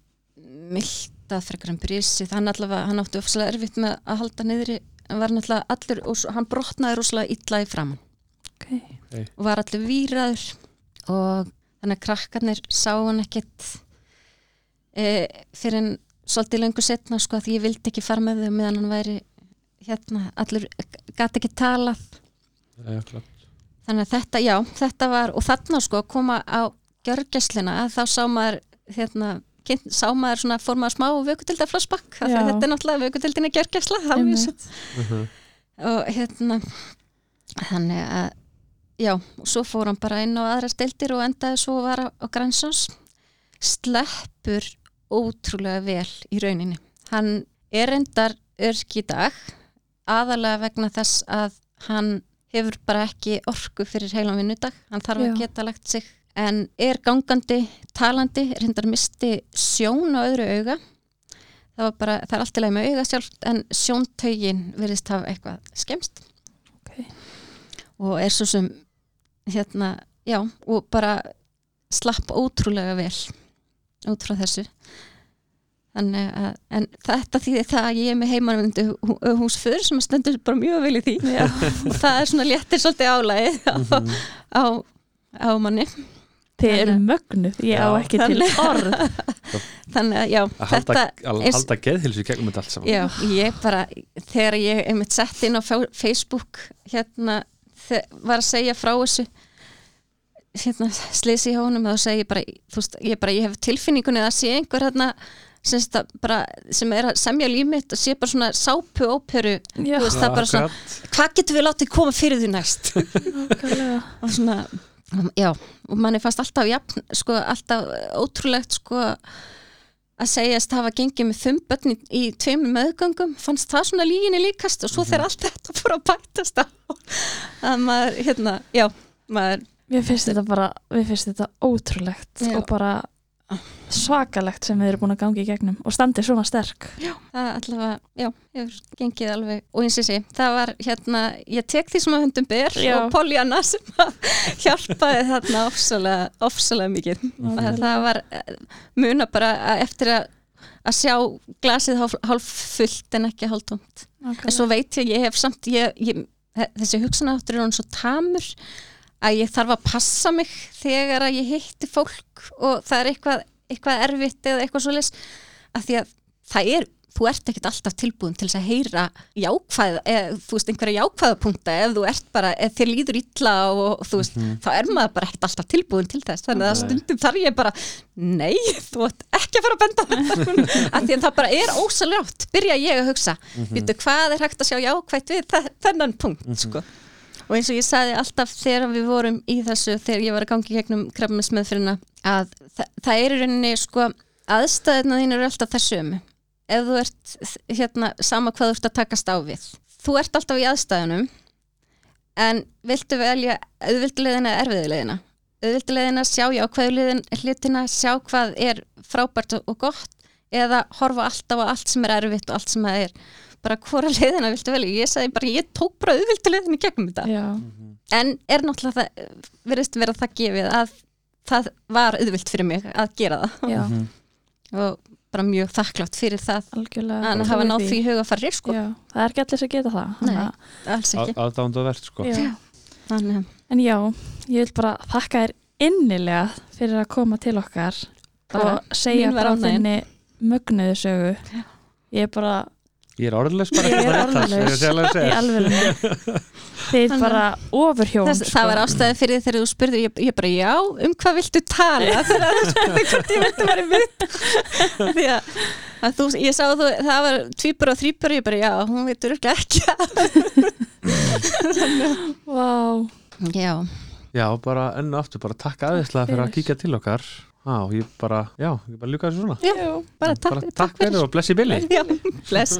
miltað frekar en brísið hann allavega, hann átti ofslega erfitt með að halda niðri hann var náttúrulega allur og svo, hann brotnaði rosalega illa í framann ok. Og var allir výraður og þannig að krakkarnir sá hann ekkit e, fyrir en svolítið lengur setna sko að ég vildi ekki fara með þau meðan hann væri hérna, allur gæti ekki talað. Klart. þannig að þetta, já, þetta var og þarna sko að koma á gjörgæslina að þá sá maður hérna, sá maður svona, fór maður smá vökutildar flashback, af því Já. að þetta er náttúrulega vökutildin er er mjög svo Mhm. og hérna þannig að já, og svo fór hann bara inn á aðra stildir og endaði svo að vara á Grænsons sleppur ótrúlega vel í rauninni hann er endar örk í dag aðalega vegna þess að hann hefur bara ekki orku fyrir heilan vinnudag, hann þarf Já. að geta lagt sig en er gangandi talandi, er hendar misti sjón á öðru auga það var bara, það er allt í lagi með auga sjálft en sjóntaugin virðist hafa eitthvað skemst Ok. og er svo sem hérna, já, og bara slapp ótrúlega vel út frá þessu þannig að, en þetta þýðir það að ég er með heimanvendu hús fyrir sem stendur bara mjög vel í því Já. og það er svona léttir svolítið álægi á, Mhm. á, á manni þið eru Þannig- mögnuð, ég á ekki til orð. Þannig að já, Að halda, þetta að er- halda geðhilsu í gegnum þetta allt saman. Já, ég bara, þegar ég einmitt sett inn á Facebook hérna, var að segja frá þessu hérna, slisi honum þá segi ég bara, þú veist, ég bara, ég hef tilfinningunni að sé einhver hérna bara, sem er að semja líf mitt og sé bara svona sápu óperu veist, það er bara svona, hvað getur við látið koma fyrir því næst? Og svona, já og manni fannst alltaf jafn, sko, alltaf ótrúlegt, sko að segjast hafa gengið með fimm börn í, í tveimur meðgöngum, fannst það svona líginni líkast og svo þegar allt þetta fór að bætast á. Að maður, hérna, já maður, Mér finnst þetta bara, mér finnst þetta ótrúlegt Já. og bara svakalegt sem við erum búin að gangi í gegnum og standi svona sterk. það allavega, já, hefur gengið alveg og eins og sé, það var hérna ég tek því sem að hundum ber Já. og Pollyanna sem að hjálpaði þarna ofsalega, ofsalega mikið það, það var eh, muna bara að eftir að að sjá glasið hálf, fullt en ekki hálf tómt en svo veit ég, ég hef samt ég, ég, þessi hugsanáttur er hann svo tamur að ég þarf að passa mig þegar að ég hitti fólk og það er eitthvað, eitthvað erfitt eða eitthvað svoleiðis. Að því að það er, þú ert ekkert alltaf tilbúin til þess að heyra jákvæð eða þú veist einhverja jákvæðapunkta ef þú ert bara, ef þér líður illa og þú veist, þá er maður bara ekkert alltaf tilbúin til þess, þannig að Nei. stundum þarf ég bara, nei, þú ert ekki að fara að benda af því að það bara er ósaljátt, byrja ég að hugsa mm hvað er hægt að sjá jákvætt við þe- þennan punkt, sko og eins og ég sagði alltaf þegar við vorum í þessu þegar ég var að gangi gegnum krafmismöðfyrirna að þa það er í rauninni sko aðstæðina þín eru alltaf þessum ef þú ert hérna sama hvað þú ert að takast á við. Þú ert alltaf í aðstæðunum en viltu velja auðvildu leiðina eða auðvildu leiðina? Sjá jákvæðu leiðin hlutina sjá hvað er frábært og gott eða horfa alltaf á allt sem er erfitt og allt sem er bara hvora leiðina viltu velja? Ég sagði bara ég tók bara auðviltu leiðina í gegnum þetta. Já, en er náttúrulega það verðist vera það gefið að það var auðvilt fyrir mig að gera það. Já, Mhm. og bara mjög þakklátt fyrir það algjörlega að hafa náð því. huga farið sko. já, það er ekki allir sem geta það Nei. þannig að- aðdándavert sko. Já. Þannig, en já, ég vil bara þakka þér innilega fyrir að koma til okkar. Og segja frá þinni mögnuðu sögu. Ég er bara ég er orðlaus bara. Ég er orðlaus. ég alveg þið er bara ofurhjón þess, sko. það var ástæði fyrir þegar þú spurði ég, ég bara já, um hvað viltu tala? Þegar þú spurði hvort ég viltu vera mitt því að, að þú, ég sá þú, það var tvíbur og þrýbur ég bara já, hún veitur ekki Vá, já, já, bara enn og aftur, bara takk aðeinslega fyrir að kíkja til okkar Já, ég bara, já, ég bara ljúka þessu svona. Já. bara takk, bara takk fyrir. og blessi billi já, bless